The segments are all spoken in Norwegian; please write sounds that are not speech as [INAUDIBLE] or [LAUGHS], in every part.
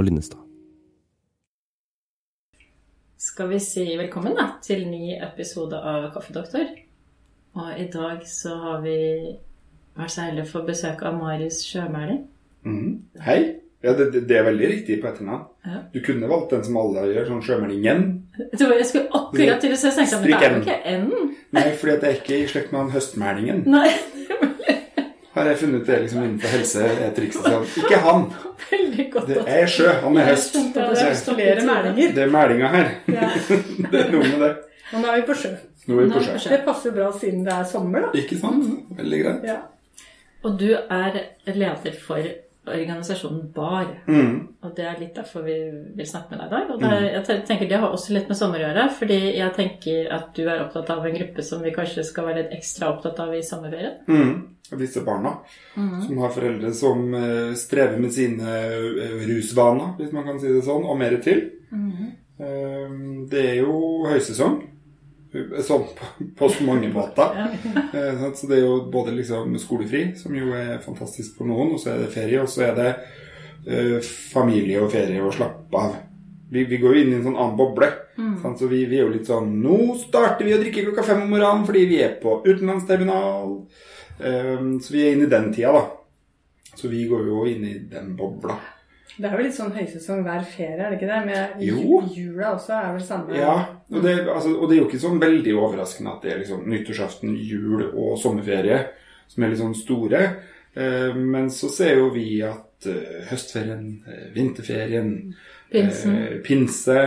Og Linnestad. Skal vi si velkommen da, til ny episode av Kaffedoktor. Og i dag så har vi vært så heldige å få besøk av Marius Sjømæling. Mm. Hei. Ja, det, det, det er veldig riktig på etternavn. Ja. Du kunne valgt den som alle gjør, sånn Sjømeldingen. Jeg skulle akkurat til å si tenkte jeg, men det er jo ikke N. Nei, fordi at jeg er ikke i slekt med han Høstmælingen. Nei, [LAUGHS] Har jeg funnet det liksom innenfor helse et triks. sånn, Ikke han. veldig godt. Det er sjø. Han er høst. Det er flere mælinger. Det er mælinga her. Ja. [LAUGHS] Det er noe med det. Og nå er vi på sjø. Nå er vi på er sjø. Det passer bra siden det er sommer, da. Ikke sant? Veldig greit. Ja. Og du er leder for organisasjonen BAR. Mm. Og det er litt derfor vi vil snakke med deg i dag. Og det, er, jeg tenker det har også litt med sommer å gjøre. Fordi jeg tenker at du er opptatt av en gruppe som vi kanskje skal være litt ekstra opptatt av i sommerferien. Mm. Disse barna som har foreldre som eh, strever med sine eh, rusvaner, hvis man kan si det sånn, og mer til. Eh, det er jo høysesong. Sånn på, på så mange måter. [LAUGHS] Eh. Så det er jo både liksom skolefri, som jo er fantastisk for noen, og så er det ferie, og så er det eh, familie og ferie og slappe av. Vi, vi går jo inn i en sånn annen boble. Mm. Så vi, vi er jo litt sånn Nå starter vi å drikke klokka fem om morgenen fordi vi er på utenlandsterminal. Um, så vi er inne i den tida, da. Så vi går jo inn i den bobla. Det er jo litt sånn høysesong hver ferie, er det ikke det? Med Jo. jula også er vel samme. Ja, og det, altså, og det er jo ikke sånn veldig overraskende at det er liksom nyttårsaften, jul og sommerferie som er litt sånn store. Eh, men så ser jo vi at eh, høstferien, eh, vinterferien, eh, pinse,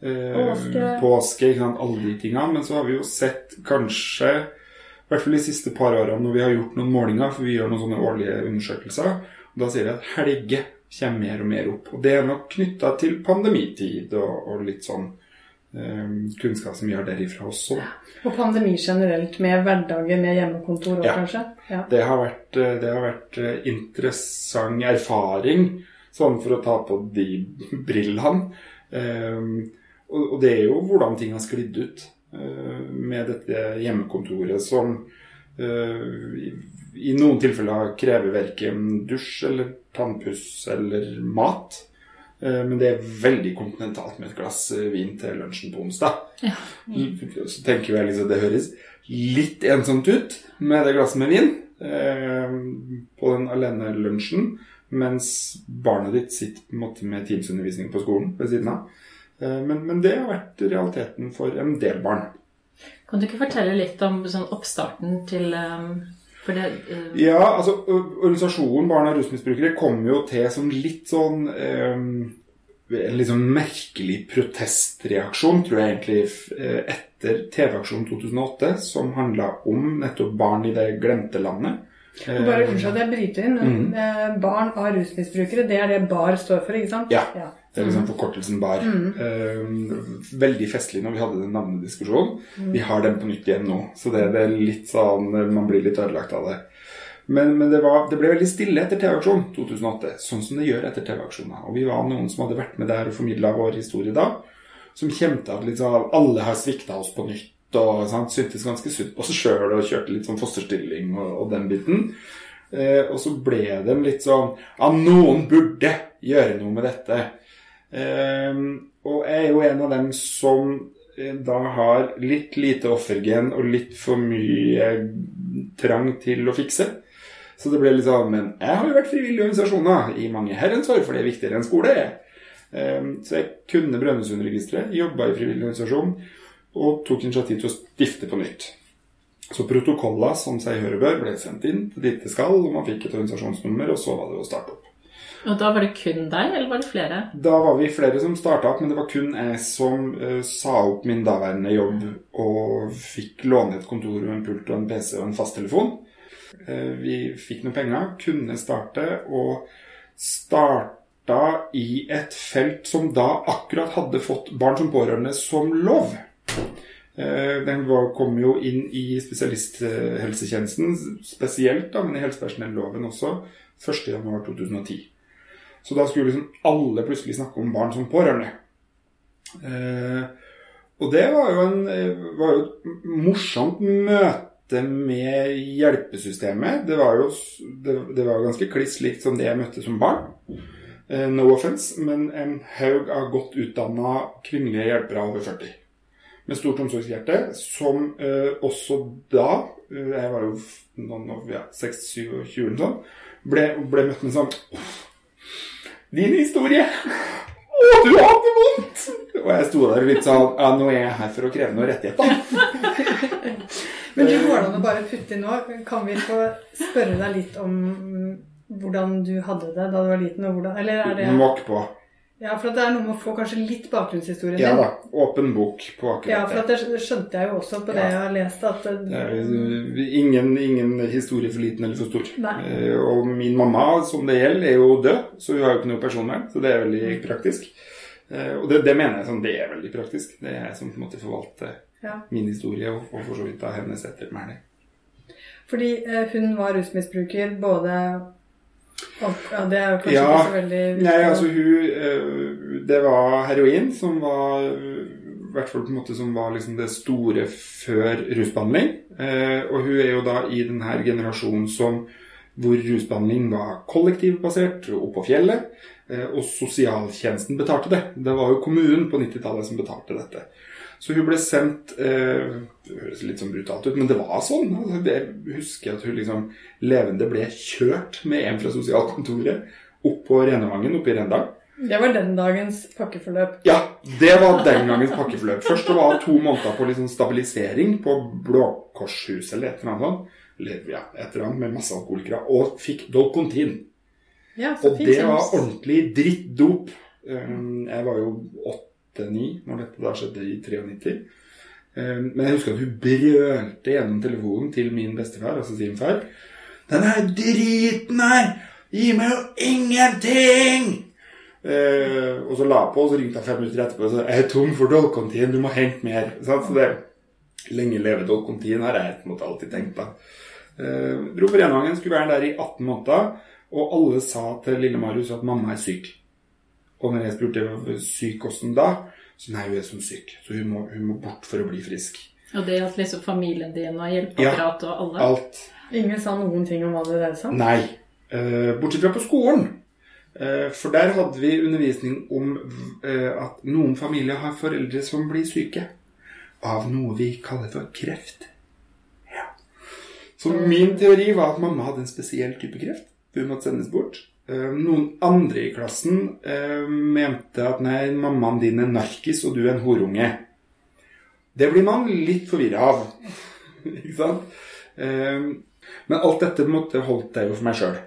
eh, Påske. påske alle de tingene. Men så har vi jo sett kanskje, i hvert fall de siste par årene når vi har gjort noen målinger, for vi gjør noen sånne årlige undersøkelser, og da sier de at helge kommer mer og mer opp. Og det er nok knytta til pandemitid og, og litt sånn kunnskap som vi har derifra også. Og pandemi generelt, med hverdagen med hjemmekontor òg, Ja. kanskje. Ja. Det har vært, eh, det har vært eh, interessant erfaring, sånn for å ta på de [LAUGHS] brillene. Eh, og, det er jo hvordan ting har sklidd ut eh, med dette hjemmekontoret som i, i noen tilfeller krever verken dusj eller tannpuss eller mat. Eh, Men det er veldig kontinentalt med et glass eh, vin til lunsjen på onsdag. Ja. Så tenker jeg liksom det høres litt ensomt ut med det glasset med vin eh, på den alene-lunsjen, mens barnet ditt sitter på en måte med Teams-undervisning på skolen ved siden av. Eh, men, men det har vært realiteten for en del barn. Kan du ikke fortelle litt om sånn oppstarten til um, det uh, Ja, altså Organisasjonen Barn av rusmisbrukere kom jo til som litt sånn um, En litt sånn merkelig protestreaksjon, tror jeg egentlig, eh, etter TV-aksjonen 2008, som handla om nettopp barn i det glemte landet. Og Bare unnskyld at jeg bryter inn. Eh, Barn av rusmisbrukere, det er det BAR står for, ikke sant? Ja. Det er liksom forkortelsen BAR. Eh, veldig festlig når vi hadde den navnediskusjonen. Vi har den på nytt igjen nå, så det, det er litt sånn Man blir litt ødelagt av det. Men, men det, var, det ble veldig stille etter TV-aksjonen 2008, sånn som det gjør etter TV-aksjoner. Og vi var noen som hadde vært med der og formidla vår historie da, som kjente at liksom, alle har svikta oss på nytt. Og sant, syntes ganske sunt på seg sjøl og kjørte litt sånn fosterstilling og, og den biten. Eh, og så ble de litt sånn Ja, noen burde gjøre noe med dette. Eh, og jeg er jo en av dem som eh, da har litt lite offergen og litt for mye trang til å fikse. Så det ble litt sånn Men jeg har jo vært frivillig i organisasjoner i mange herrens år, for det er viktigere enn skole. Eh, Så jeg kunne Brønnøysundregisteret, jobba i frivillig organisasjon og tok initiativ til å stifte på nytt. Så protokoller som seg høre bør, ble sendt inn til dit det skal, og man fikk et organisasjonsnummer, og så var det å starte opp. Og da var det kun deg, eller var det flere? Da var vi flere som starta opp, men det var kun jeg som uh, sa opp min daværende jobb og fikk låne et kontor og en pult og en PC og en fasttelefon. Uh, vi fikk noen penger, kunne starte, og starta i et felt som da akkurat hadde fått barn som pårørende som lov. Eh, Den kom jo inn i spesialisthelsetjenesten spesielt, da, men i helsepersonelloven også, 1.1.2010. Så da skulle liksom alle plutselig snakke om barn som pårørende. Eh, og det var jo, en, eh, var jo et morsomt møte med hjelpesystemet. Det var jo det, det var ganske kliss likt som det jeg møtte som barn. Eh, no offense, men en haug av godt utdanna kvinnelige hjelpere over 40. Med stort omsorgshjerte, som eh, også da eh, Jeg var jo noen ja, 26-27 eller sånn. Ble, ble møtt med sånn «Uff, Din historie! Å, du har det vondt! Og jeg sto der litt sånn Ja, nå er jeg her for å kreve noen rettigheter. [LAUGHS] Men du går an å bare putte inn nå. Kan vi få spørre deg litt om hvordan du hadde det da du var liten? Og hvordan, eller er det Mokk på. Ja, for at det er noe med å få kanskje litt bakgrunnshistorien Ja din. da. Åpen bok på akkurat Ja, for at det skjønte jeg jo også på det Ja. jeg har lest, at Det det, er ingen, ingen historie for liten eller for stor. Eh, Og min mamma, som det gjelder, er jo død, så hun har jo ikke noe personvern. Så det er veldig Mm. praktisk. Uh, Og det, det mener jeg sånn, det er veldig praktisk. Det er jeg som på en måte forvalter ja. min historie, og, og for så vidt da hennes ettermæle. Fordi eh, hun var rusmisbruker både ja, Det er jo kanskje Ja. ikke så veldig viktig. Nei, altså hun eh, Det var heroin som var I hvert fall på en måte som var liksom det store før rusbehandling. Eh, og hun er jo da i denne generasjonen som hvor rusbehandling var kollektivbasert, opp på fjellet. eh, Og sosialtjenesten betalte det. Det var jo kommunen på 90-tallet som betalte dette. Så hun ble sendt eh, Det høres litt sånn brutalt ut, men det var sånn. Altså, jeg husker at hun liksom levende ble kjørt med en fra sosialkontoret opp på Renevangen oppe i Rendal. Det var den dagens pakkeforløp. Ja, det var den gangens pakkeforløp. Først det var to måneder på liksom stabilisering på Blå Korshuset eller et eller annet sånt. Eller ja, et eller annet med masse alkoholikere. Og fikk Dolcontin. Ja, Og det var ordentlig drittdop. Um, Jeg var jo åtte-ni når dette da skjedde i 93. Um, Men jeg husker at hun brølte gjennom telefonen til min bestefar, altså sin far. Den her driten her gir meg jo ingenting! Eh, og så la på, og så ringte jeg fem minutter etterpå og sa jeg er tom for Dolkontien, du må hente mer. Så det Lenge leve Dolkontien har jeg på en måte alltid tenkt på. Eh, dro på Renvangen, skulle være der i 18 måneder, og alle sa til lille Marius at mamma er syk. Og når jeg spurte syk hvordan da, så nei, hun er som syk, så hun må, hun må bort for å bli frisk. Og det at liksom familien din og hjelpeapparat og alle Alt. Ingen sa noen ting om hva det dreide seg om. Nei. Uh, bortsett fra på skolen. Uh, for der hadde vi undervisning om uh, at noen familier har foreldre som blir syke av noe vi kaller for kreft. Ja. Så min teori var at mamma hadde en spesiell type kreft. Hun måtte sendes bort. Eh, noen andre i klassen eh, mente at nei, mammaen din er narkis, og du er en horunge. Det blir man litt forvirra av. [LAUGHS] Ikke sant? Eh, men alt dette på en måte holdt jeg jo for meg sjøl.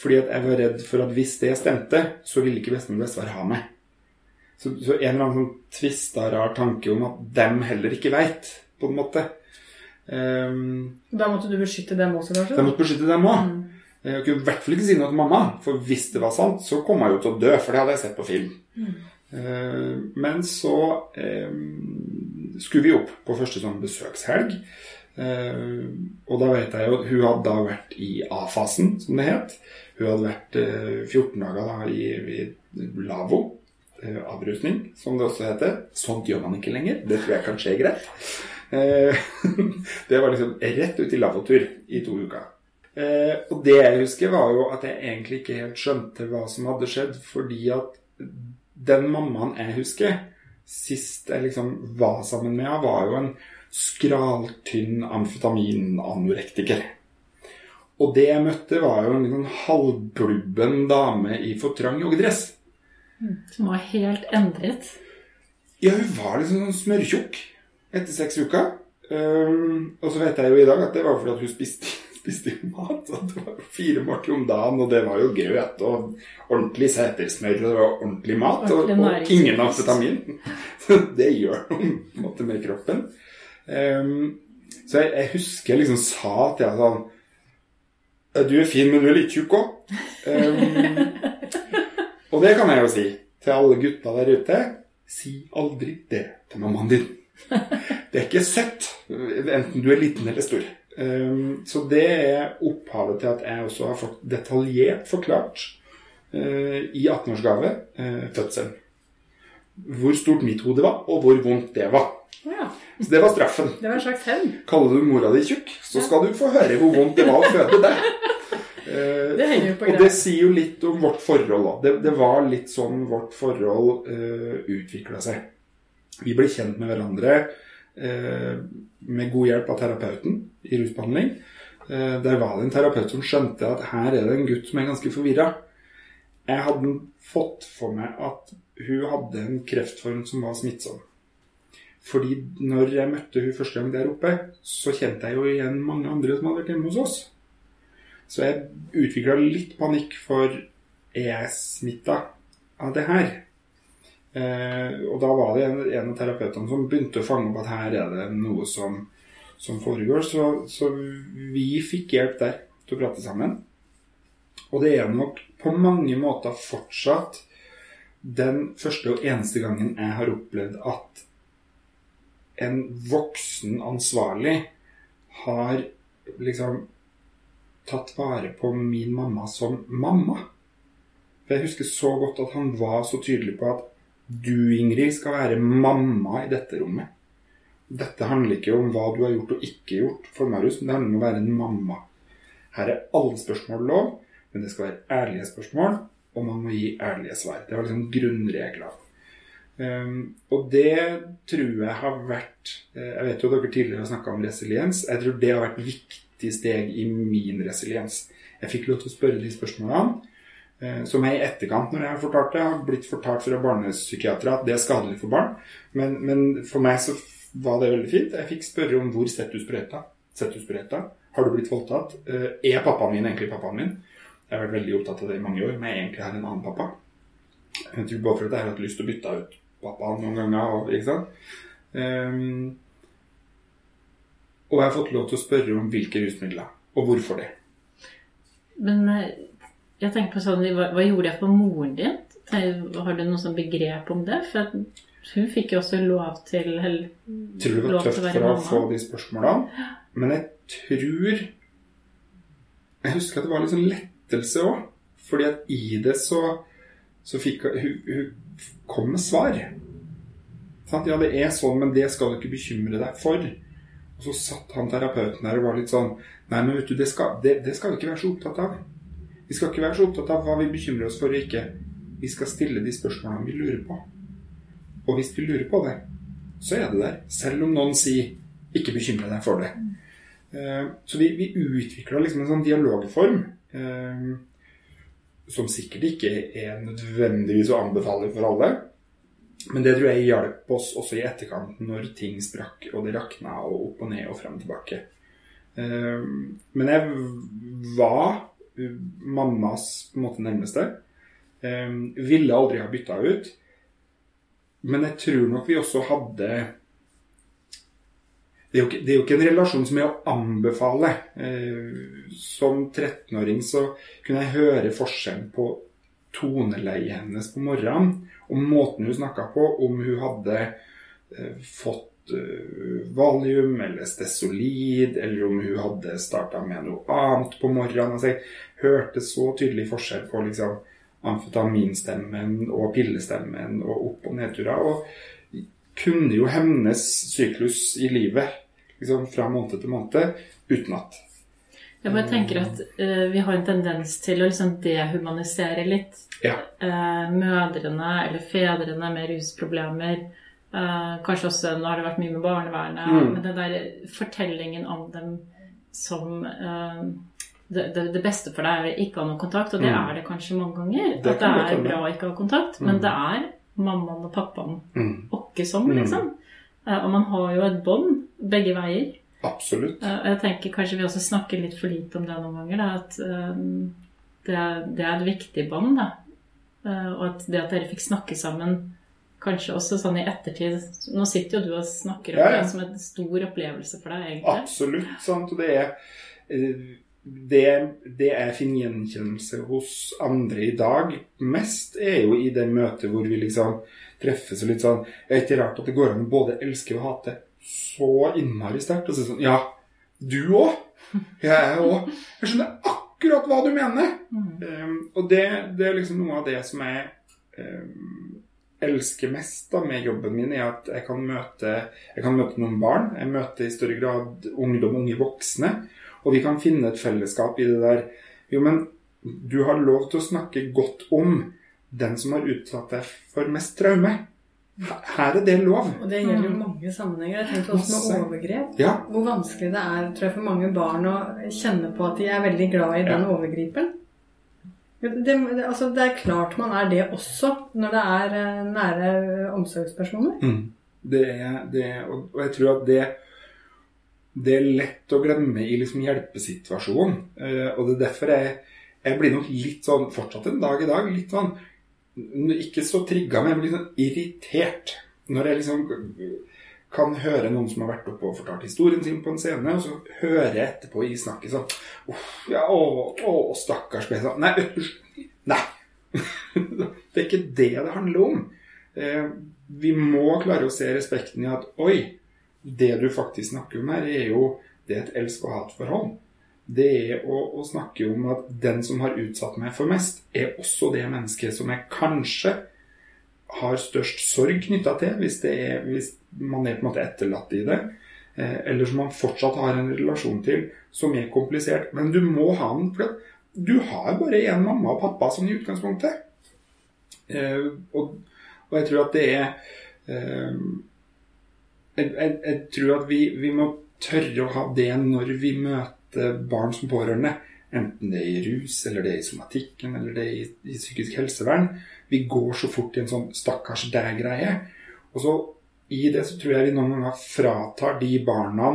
Fordi at jeg var redd for at hvis det stemte, så ville ikke bestemor og bestefar ha meg. Så, så en eller annen sånn tvista, rar tanke om at dem heller ikke veit, på en måte. Um, Da måtte du beskytte dem også, kanskje? Da måtte beskytte dem òg. Jeg kunne i hvert fall ikke si noe til mamma, for hvis det var sant, så kom jeg jo til å dø, for det hadde jeg sett på film. Eh, men så eh, skulle vi opp på første sånn besøkshelg. Eh, og da vet jeg jo hun hadde da vært i A-fasen, som det het. Hun hadde vært eh, 14 dager da i, i Lavo. eh, Avrusning, som det også heter. Sånt gjør man ikke lenger. Det tror jeg kanskje er greit. Eh, [LAUGHS] det var liksom rett ut i lavvotur i to uker. Eh, og det jeg husker, var jo at jeg egentlig ikke helt skjønte hva som hadde skjedd, fordi at den mammaen jeg husker, sist jeg liksom var sammen med henne, var jo en skraltynn amfetaminanorektiker. Og det jeg møtte, var jo en liten halvblubben dame i for trang joggedress. som var helt endret. Ja, hun var liksom sånn smørtjukk etter seks uker. Um, og så vet jeg jo i dag at det var fordi at hun spiste, spiste jo mat. og det var fire måltider om dagen, og det var jo grøt og ordentlig setersmør, og det var ordentlig mat. Og, og ingen amfetamin. [LAUGHS] Så det gjør noe med kroppen. Um, så jeg, jeg husker jeg liksom sa til henne sånn Du er fin, men du er litt tjukk òg. Um, og det kan jeg jo si til alle gutta der ute. Si aldri det til mammaen din. Det er ikke søtt, enten du er liten eller stor. Um, så det er opphavet til at jeg også har fått detaljert forklart uh, i 18-årsgave uh, fødselen. Hvor stort mitt hode var, og hvor vondt det var. Ja, Så det var straffen. det var en slags hevn. Kaller du mora di tjukk, så skal du få høre hvor vondt det var å føde deg. Uh, [LAUGHS] Det henger jo på og det sier jo litt om vårt forhold òg. Det, det var litt sånn vårt forhold uh, utvikla seg. Vi ble kjent med hverandre eh, med god hjelp av terapeuten i rusbehandling. Eh, der var det en terapeut som skjønte at her er det en gutt som er ganske forvirra. Jeg hadde fått for meg at hun hadde en kreftform som var smittsom. Fordi når jeg møtte hun første gang der oppe, så kjente jeg jo igjen mange andre som hadde vært hjemme hos oss. Så jeg utvikla litt panikk for er jeg smitta av det her? Eh, og da var det en, en av terapeutene som begynte å fange opp at her er det noe som, som foregår. Så, så vi fikk hjelp der til å prate sammen. Og det er nok på mange måter fortsatt den første og eneste gangen jeg har opplevd at en voksen ansvarlig har liksom tatt vare på min mamma som mamma. For jeg husker så godt at han var så tydelig på at du, Ingrid, skal være mamma i dette rommet. Dette handler ikke om hva du har gjort og ikke gjort for Marius, men det handler om å være en mamma. Her er alle spørsmål lov, men det skal være ærlige spørsmål, og man må gi ærlige svar. Det var liksom grunnregler. Um, og det tror jeg har vært eh, Jeg vet jo at dere tidligere har snakka om resiliens. Jeg tror det har vært viktig steg i min resiliens. Jeg fikk lov til å spørre de spørsmålene. Eh, Som jeg i etterkant, når jeg har fortalt det, har blitt fortalt fra barnepsykiatere at det er skadelig for barn. Men, men for meg så var det veldig fint. Jeg fikk spørre om hvor setter du sprøyta? Setter du sprøyta? Har du blitt voldtatt? Eh, Er pappaen min egentlig pappaen min? Jeg har vært veldig opptatt av det i mange år, men jeg egentlig har en annen pappa. Jeg tror bare for at jeg har hatt lyst til å bytte ut pappaen noen ganger. Og, ikke sant? Um, og jeg har fått lov til å spørre om hvilke rusmidler, og hvorfor det. Men jeg tenker på sånn, hva, hva gjorde jeg for moren din? Har du noe sånn begrep om det? For hun fikk jo også lov til eller, Tror det var tøft for å få de spørsmålene. Men jeg tror Jeg husker at det var litt sånn lettelse òg. Fordi at i det så, så fikk hun, hun kom med svar. Sant? Ja, det er sånn, men det skal du ikke bekymre deg for. Og så satt han terapeuten der og var litt sånn Nei, men vet du, det skal, det, det skal du ikke være så opptatt av. Vi skal ikke være så opptatt av hva vi bekymrer oss for og ikke. Vi skal stille de spørsmålene vi lurer på. Og hvis vi lurer på det, så er det der. Selv om noen sier 'ikke bekymre deg for det'. Eh, Så vi, vi utvikla liksom en sånn dialogform eh, som sikkert ikke er nødvendigvis å anbefale for alle. Men det tror jeg hjalp oss også i etterkant når ting sprakk og det rakna og opp og ned og frem og tilbake. Eh, Men jeg var mammas på en måte nærmeste. Um, Ville aldri ha bytta ut. Men jeg tror nok vi også hadde det er, jo ikke, er jo ikke en relasjon som er å anbefale. Eh, som 13-åring så kunne jeg høre forskjellen på toneleiet hennes på morgenen, og måten hun snakka på, om hun hadde eh, fått valium eller stesolid, eller om hun hadde starta med noe annet på morgenen. Altså, jeg hørte så tydelig forskjell på liksom, amfetaminstemmen og pillestemmen og opp- og nedturer. Og kunne jo hennes syklus i livet liksom, fra måned til måned utenat. Jeg bare tenker at uh, vi har en tendens til å liksom dehumanisere litt Ja. Uh, mødrene eller fedrene med rusproblemer. Eh, kanskje også nå har det vært mye med barnevernet. Mm. Men den der fortellingen om dem som eh, det, det, det beste for deg er å ikke ha noe kontakt, og det Mm. er det kanskje mange ganger. Det at det er bra å ikke ha kontakt, men det er mammaen og pappaen Mm. åkke som, Mm. liksom. Eh, og man har jo et bånd begge veier. Absolutt. Eh, Jeg tenker kanskje vi også snakker litt for lite om det noen ganger. Da, at eh, det, er- det er et viktig bånd. da. Og at det at dere fikk snakke sammen, kanskje også sånn i ettertid Nå sitter jo du og snakker om Ja, ja. det som en stor opplevelse for deg, egentlig. Absolutt. Sant? Og det er eh, det, det jeg finner gjenkjennelse hos andre i dag mest, er jo i det møtet hvor vi liksom treffes og litt sånn Det er ikke rart at det går an å både elske og hate så innmari sterkt. Og så sånn Ja, du òg? Jeg òg. Jeg skjønner akkurat hva du mener. Mm. Um, og det, det er liksom noe av det som er um, elsker mest da med jobben min, er at jeg kan møte, jeg kan møte noen barn. Jeg møter i større grad ungdom, unge voksne. Og vi kan finne et fellesskap i det der Jo, men du har lov til å snakke godt om den som har utsatt deg for mest traume. Her er det lov. Og det gjelder jo mange sammenhenger. Jeg tenker også med overgrep. Ja. Hvor vanskelig det er tror jeg, for mange barn å kjenne på at de er veldig glad i den overgriperen. Det, altså, det er klart man er det også når det er eh, nære omsorgspersoner. Mm. Det er, det og jeg tror at det det er lett å glemme i liksom hjelpesituasjonen. Eh, og det er derfor jeg, jeg blir nok litt sånn, fortsatt en dag i dag, litt sånn Ikke så trigga, men jeg blir sånn irritert når jeg liksom kan høre noen som har vært oppe og fortalt historien sin på en scene, og så hører jeg etterpå i snakket sånn Uff, ja, å, å, stakkars Nei, nei. [LAUGHS] det er ikke det det handler om. Eh, vi må klare å se respekten i at oi, det du faktisk snakker om her, er jo det er et elsk- og hatforhold. Det er å, å snakke om at den som har utsatt meg for mest, er også det mennesket som jeg kanskje har størst sorg knytta til, hvis, er, hvis man er på en måte etterlatt i det. Eh, eller som man fortsatt har en relasjon til, som er komplisert. Men du må ha den, for du har bare én mamma og pappa sånn i utgangspunktet. Eh, og, og jeg tror at det er eh, jeg, jeg, jeg tror at vi, vi må tørre å ha det når vi møter barn som pårørende. Enten det er i rus, eller det er i somatikken, eller det er i, i psykisk helsevern. Vi går så fort i en sånn 'stakkars deg'-greie. Og så i det så tror jeg vi noen ganger fratar de barna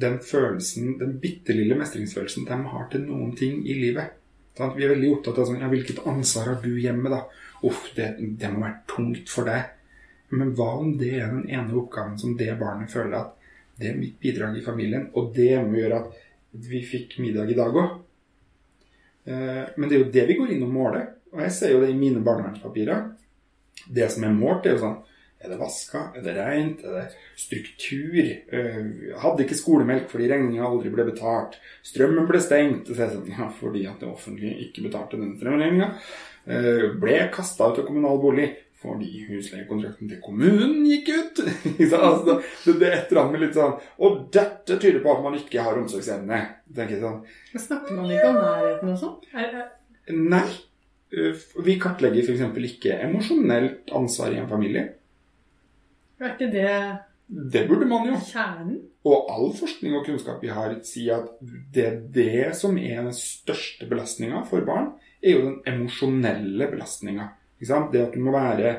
den følelsen, den bitte lille mestringsfølelsen de har til noen ting i livet. Sånn, vi er veldig opptatt av sånn, ja, hvilket ansvar har du hjemme, da? Uff, det, det må være tungt for deg. Men hva om det er den ene oppgaven som det barnet føler at det er mitt bidrag i familien, og det må gjøre at vi fikk middag i dag òg? Men det er jo det vi går inn og måler. Og jeg ser jo det i mine barnevernspapirer. Det som er målt, er jo sånn Er det vaska? Er det rent? Er det struktur? Eh, Hadde ikke skolemelk fordi regninga aldri ble betalt. Strømmen ble stengt. Sånn, ja, fordi at det offentlige ikke betalte den strømregninga. Eh, Ble kasta ut av kommunal bolig fordi husleiekontrakten til kommunen gikk ut. [LAUGHS] Altså, det, det er et eller annet med litt sånn Og dette tyder på at man ikke har omsorgsevne. tenker jeg sånn. Men snakker man ikke om nærheten og sånn? Nei. Eh, Vi kartlegger f.eks. ikke emosjonelt ansvar i en familie. Er ikke det Det burde man jo. kjernen? Og all forskning og kunnskap vi har, sier at det, er det som er den største belastninga for barn, er jo den emosjonelle belastninga. Det at du må være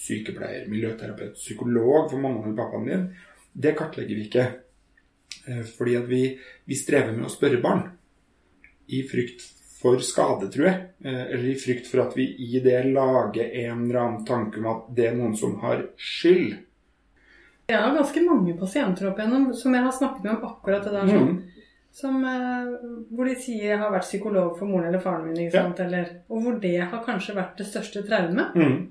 sykepleier, miljøterapeut, psykolog for mammaen eller pappaen din, det kartlegger vi ikke. Eh, Fordi at vi, vi strever med å spørre barn. I frykt for skade, tror jeg. Eh, Eller i frykt for at vi i det lager en eller annen tanke om at det er noen som har skyld. Jeg har ganske mange pasienter opp igjennom som jeg har snakket med om akkurat det der. Sånn, Mm. Som, eh, hvor de sier jeg har vært psykolog for moren eller faren min. Ja. Eller, og hvor det har kanskje vært det største traumet. Mm.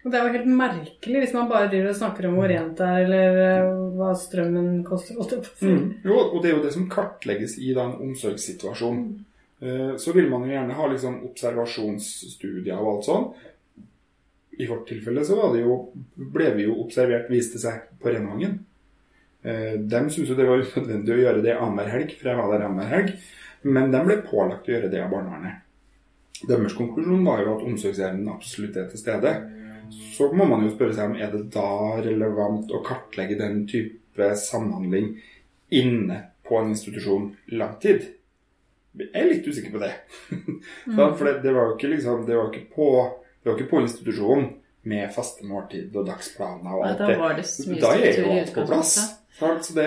Og det er jo helt merkelig hvis man bare driver og snakker om hvor rent det er, eller eh, hva strømmen koster. Mm. Jo, og det er jo det som kartlegges i den omsorgssituasjonen. omsorgssituasjon. Eh, Så vil man jo gjerne ha liksom observasjonsstudier og alt sånn. I vårt tilfelle så jo, ble vi jo observert, viste seg, på Renvangen. Eh, De syntes jo det var [LAUGHS] unødvendig å gjøre det annenhver helg, for jeg var der annenhver helg. Men de ble pålagt å gjøre det av barnevernet. Deres konklusjon var jo at omsorgsevnen absolutt er til stede. Så må man jo spørre seg om er det da relevant å kartlegge den type samhandling inne på en institusjon lang tid. Jeg er litt usikker på det. [LAUGHS] Mm. For det, det var jo ikke liksom Det var på, det var ikke på institusjonen med faste måltid og dagsplaner og alt da var det Da er jo alt på plass. Sant? Så det,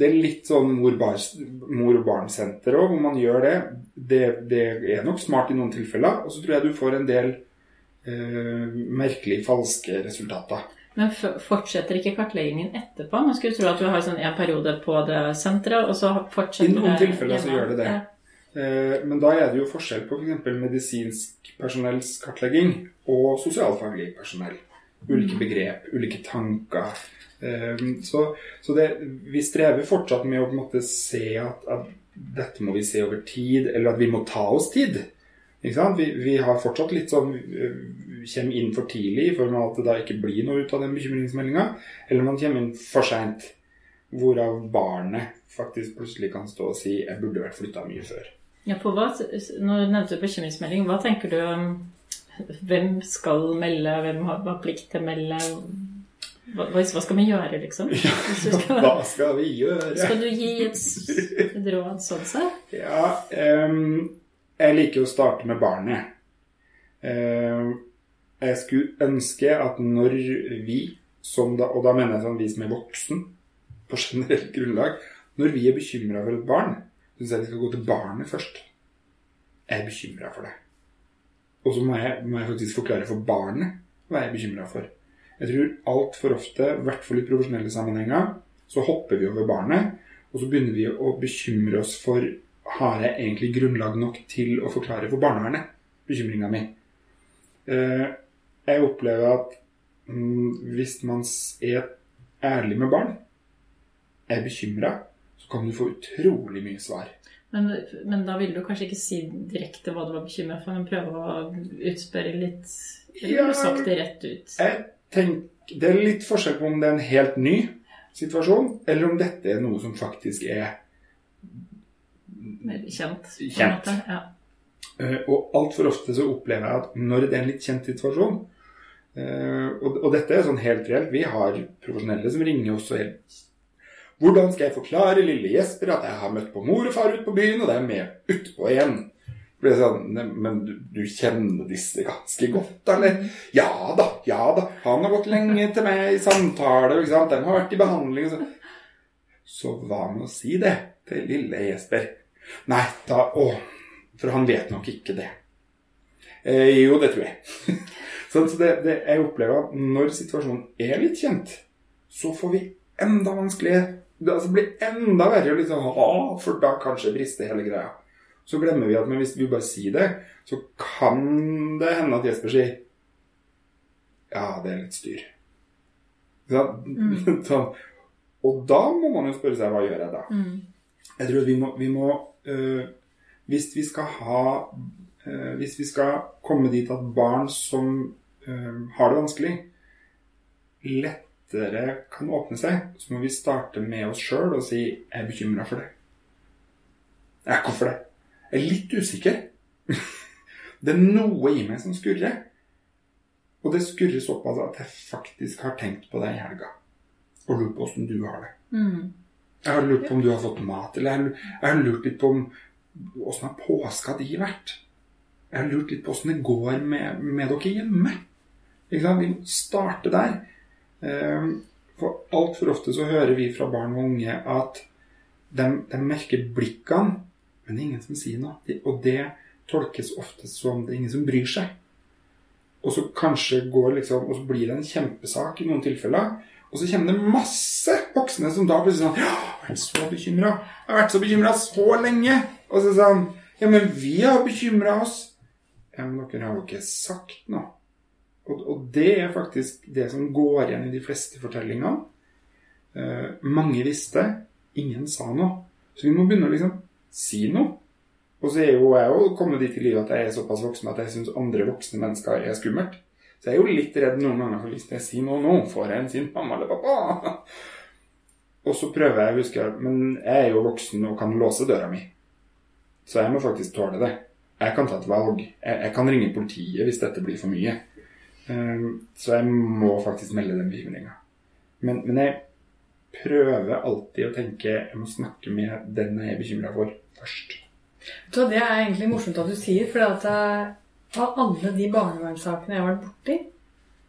det er litt sånn mor og barn-senter òg, hvor man gjør det. det. Det er nok smart i noen tilfeller. Og så tror jeg du får en del eh, merkelig falske resultater. Men fortsetter ikke kartleggingen etterpå? Man skulle tro at du har sånn en periode på det senteret, og så fortsetter det I noen tilfeller så gjør det det. Eh, Men da er det jo forskjell på f.eks. medisinsk personells kartlegging og sosialfaglig personell. Ulike begrep, ulike tanker. Eh, Så, så det, vi strever fortsatt med å på en måte se at, at dette må vi se over tid, eller at vi må ta oss tid. Ikke sant? Vi, vi har fortsatt litt sånn eh, Kommer inn for tidlig i form av at det da ikke blir noe ut av den bekymringsmeldinga. Eller man kommer inn for seint, hvorav barnet faktisk plutselig kan stå og si 'jeg burde vært flytta mye før'. Ja, på hva, du nevnte bekymringsmelding. Hva tenker du om hvem skal melde, hvem har plikt til å melde? Hva, hva skal vi gjøre, liksom? Skal, hva skal vi gjøre? Skal du gi et, råd sånn sett? Ja, um, jeg liker å starte med barnet. Uh, jeg skulle ønske at når vi, som da, og da mener jeg sånn vi som er voksen, på generelt grunnlag, når vi er bekymra for et barn, syns jeg vi skal gå til barnet først. Jeg er bekymra for det. Og så må må jeg, faktisk forklare for barnet hva jeg er bekymra for. Jeg tror altfor ofte, i hvert fall i profesjonelle sammenhenger, så hopper vi over barnet, og så begynner vi å bekymre oss for har jeg egentlig grunnlag nok til å forklare for barnevernet bekymringa mi. Eh, jeg opplever at mm, hvis man er ærlig med barn, er bekymra, så kan du få utrolig mye svar. Men, men, da vil du kanskje ikke si direkte hva du var bekymra for, men prøve å utspørre litt? Eller ja, sagt det rett ut? Jeg tenker, Det er litt forskjell på om det er en helt ny situasjon, eller om dette er noe som faktisk er Mer kjent. kjent. Ja. Uh, og altfor ofte så opplever jeg at når det er en litt kjent situasjon uh, og, og, dette er sånn helt reelt Vi har profesjonelle som ringer oss og helt hvordan skal jeg forklare lille Jesper at jeg har møtt på mor og far ute på byen, og det er med utpå igjen? Sånn, men du, du, kjenner disse ganske godt, eller? Ja da, ja da. Han har gått lenge til meg i samtale, ikke sant? Den har vært i behandling. Så, så hva med å si det til lille Jesper? Nei, da Å, for han vet nok ikke det. Eh, jo, det tror jeg. [LAUGHS] så, så det, det, jeg opplever at når situasjonen er litt kjent, så får vi enda vanskeligere det altså blir enda verre. Liksom, for da kanskje brister hele greia. Så glemmer vi at hvis vi bare sier det, så kan det hende at Jesper sier Ja, det er litt styr. Mm. [LAUGHS] Så, og da må man jo spørre seg hva gjør jeg da? Mm. Jeg tror vi må, vi må øh, Hvis vi skal ha øh, Hvis vi skal komme dit at barn som øh, har det vanskelig, lettere kan åpne seg, så må vi starte med oss sjøl og si 'Jeg er bekymra for det'. Ja, hvorfor det? Jeg er litt usikker. [LAUGHS] det er noe i meg som skurrer. Og det skurrer såpass at jeg faktisk har tenkt på det i helga. Og lurt på åssen du har det. Mm. Jeg har lurt på om du har fått mat, eller jeg har lurt litt på åssen har påska di vært. Jeg har lurt litt på åssen det går med, med dere hjemme. Ikke sant? Vi må starte der. Ehm, for altfor ofte så hører vi fra barn og unge at de, de merker blikkene, men det er ingen som sier noe. Og det tolkes ofte som det er ingen som bryr seg. Og så kanskje går liksom, og så blir det en kjempesak i noen tilfeller. Og så kommer det masse voksne som da plutselig sånn 'Jeg har vært så bekymra. Jeg har vært så bekymra så lenge.' Og så sånn 'Ja, men vi har bekymra oss.' Ja, men dere har jo ikke sagt noe. Og, og, det er faktisk det som går igjen i de fleste fortellingene. Eh, mange visste, ingen sa noe. Så vi må begynne å liksom si noe. Og så er jo jeg jo kommet dit i livet at jeg er såpass voksen at jeg syns andre voksne mennesker er skummelt. Så jeg er jo litt redd noen ganger for hvis jeg sier noe nå, får jeg en sint mamma eller pappa. [LAUGHS] Og så prøver jeg å huske Men jeg er jo voksen og kan låse døra mi. Så jeg må faktisk tåle det. Jeg kan ta et valg. Jeg, jeg kan ringe politiet hvis dette blir for mye. Ehm, så jeg må faktisk melde den bekymringa. Men, men, jeg prøver alltid å tenke jeg må snakke med den jeg er bekymra for, først. Så det er egentlig morsomt at du sier, for at eh, av alle de barnevernssakene jeg har vært borti,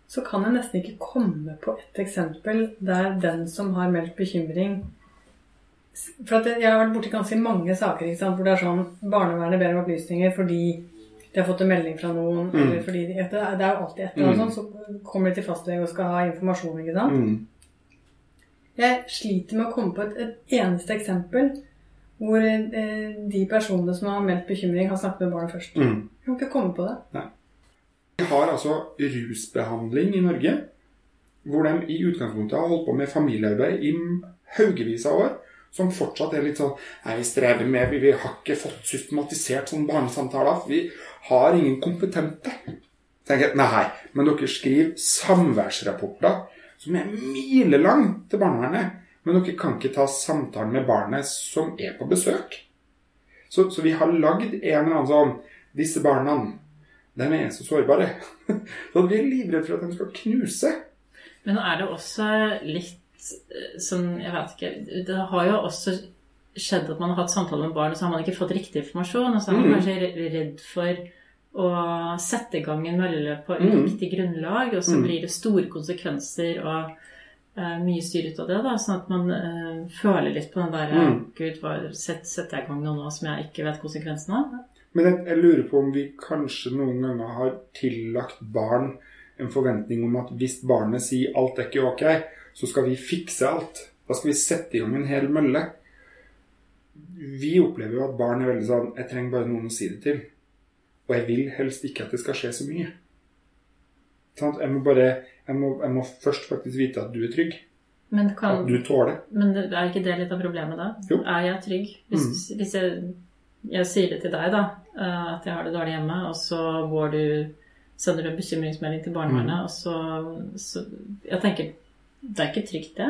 så kan jeg nesten ikke komme på et eksempel der den som har meldt bekymring For jeg har vært borti ganske mange saker hvor det er sånn barnevernet ber om opplysninger fordi de har fått en melding fra noen, mm. eller fordi de, det er jo alltid et eller annet mm. sånt, så kommer de til fastlege og skal ha informasjon, ikke sant. Mm. Jeg sliter med å komme på et, et eneste eksempel hvor eh, de personene som har meldt bekymring, har snakket med barnet først. Mm. Jeg kan ikke komme på det. Nei. Vi har altså rusbehandling i Norge hvor de i utgangspunktet har holdt på med familiearbeid i haugevis av år som fortsatt er litt sånn Nei, vi strever med Vi, vi har ikke fått systematisert sånne barnesamtaler. Vi har ingen kompetente. tenker jeg, Nei, men dere skriver samværsrapporter som er milelang til barnevernet. Men dere kan ikke ta samtalen med barnet som er på besøk. Så, så vi har lagd en eller annen sånn Disse barna, de er så sårbare. [LAUGHS] så vi er livredde for at de skal knuse. Men er det også litt som, sånn Jeg vet ikke Det har jo også skjedd at man har hatt samtaler med barn, og så har man ikke fått riktig informasjon. Og så er man Mm. kanskje redd for å sette i gang en mølle på Mm. riktig grunnlag, og så Mm. blir det store konsekvenser og eh, mye styr ut av det. da, Sånn at man eh, føler litt på den der Mm. Gud, hva, set, setter jeg i gang noe nå som jeg ikke vet konsekvensen av? Men jeg, jeg lurer på om vi kanskje noen ganger har tillagt barn en forventning om at hvis barnet sier alt er ikke ok, så skal vi fikse alt. Da skal vi sette i gang en hel mølle. Vi opplever jo at barn er veldig sånn Jeg trenger bare noen å si det til. Og jeg vil helst ikke at det skal skje så mye. Sånn, Jeg må bare jeg må, jeg må først faktisk vite at du er trygg. Men, kan, At du tåler. men er ikke det litt av problemet da? Jo. Mm. Er jeg trygg? Hvis, hvis jeg, jeg sier det til deg, da, eh, at jeg har det dårlig hjemme, og så går du sender du en bekymringsmelding til barnevernet, Mm. og så, så Jeg tenker det er ikke trygt, det.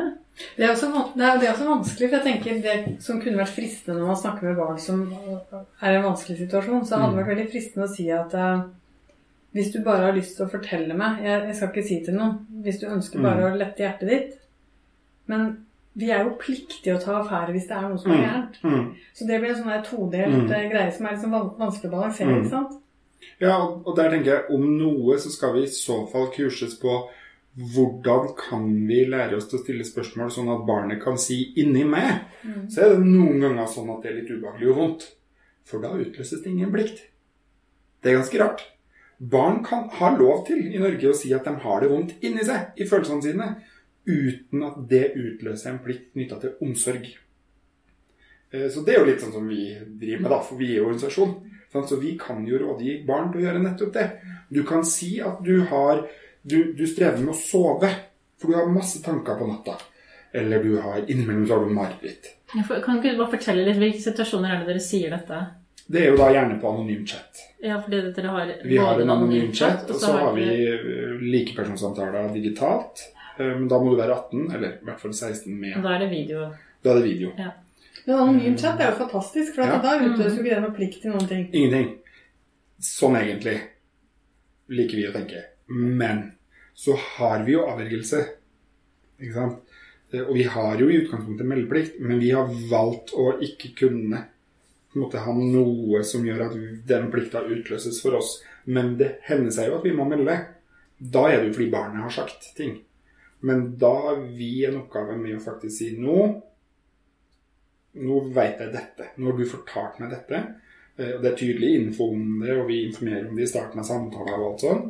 Det er, også, det, er, det er også vanskelig, for jeg tenker det som kunne vært fristende når man snakker med barn som er i en vanskelig situasjon, så hadde det vært veldig fristende å si at eh, hvis du bare har lyst til å fortelle meg jeg, jeg skal ikke si til noen. Hvis du ønsker bare å lette hjertet ditt. Men vi er jo pliktige å ta affære hvis det er noe som er gærent. Mm. Så det blir en sånn todelt Mm. eh, greie som er liksom vanskelig å balansere. Mm. ikke sant? Ja, og der tenker jeg om noe så skal vi i så fall kurses på hvordan kan vi lære oss til å stille spørsmål sånn at barnet kan si 'inni meg'. Så er det noen ganger sånn at det er litt ubehagelig og vondt. For da utløses det ingen plikt. Det er ganske rart. Barn kan ha lov til i Norge å si at de har det vondt inni seg, i følelsene sine, uten at det utløser en plikt knytta til omsorg. Eh, Så det er jo litt sånn som vi driver med, da, for vi er jo organisasjon. Så vi kan jo rådgi barn til å gjøre nettopp det. Du kan si at du har du, du strever med å sove, for du har masse tanker på natta. Eller du har innimellom så har du mareritt. Kan ikke du bare fortelle litt hvilke situasjoner er det dere sier dette? Det er jo da gjerne på anonym chat. Ja, fordi dere har Vi har en anonym chat, og så har vi eh, digitalt. Eh, Men da må du være 18, eller i hvert fall 16 med. Da er det video. Da er det video. Men anonym chat er jo fantastisk, for Ja. da utløser jo ikke det noe plikt til noen ting. Ingenting. Sånn egentlig liker vi å tenke. Men så har vi jo avvergelse. Ikke sant? Eh, Og vi har jo i utgangspunktet meldeplikt, men vi har valgt å ikke kunne måte ha noe som gjør at den plikta utløses for oss. Men det hender seg jo at vi må melde. Da er det jo fordi barnet har sagt ting. Men da har vi en oppgave med å faktisk si nå nå vet jeg dette. Nå har du fortalt meg dette. Eh, det er tydelig info om det, og vi informerer om det i starten av samtalen. Og alt sånn.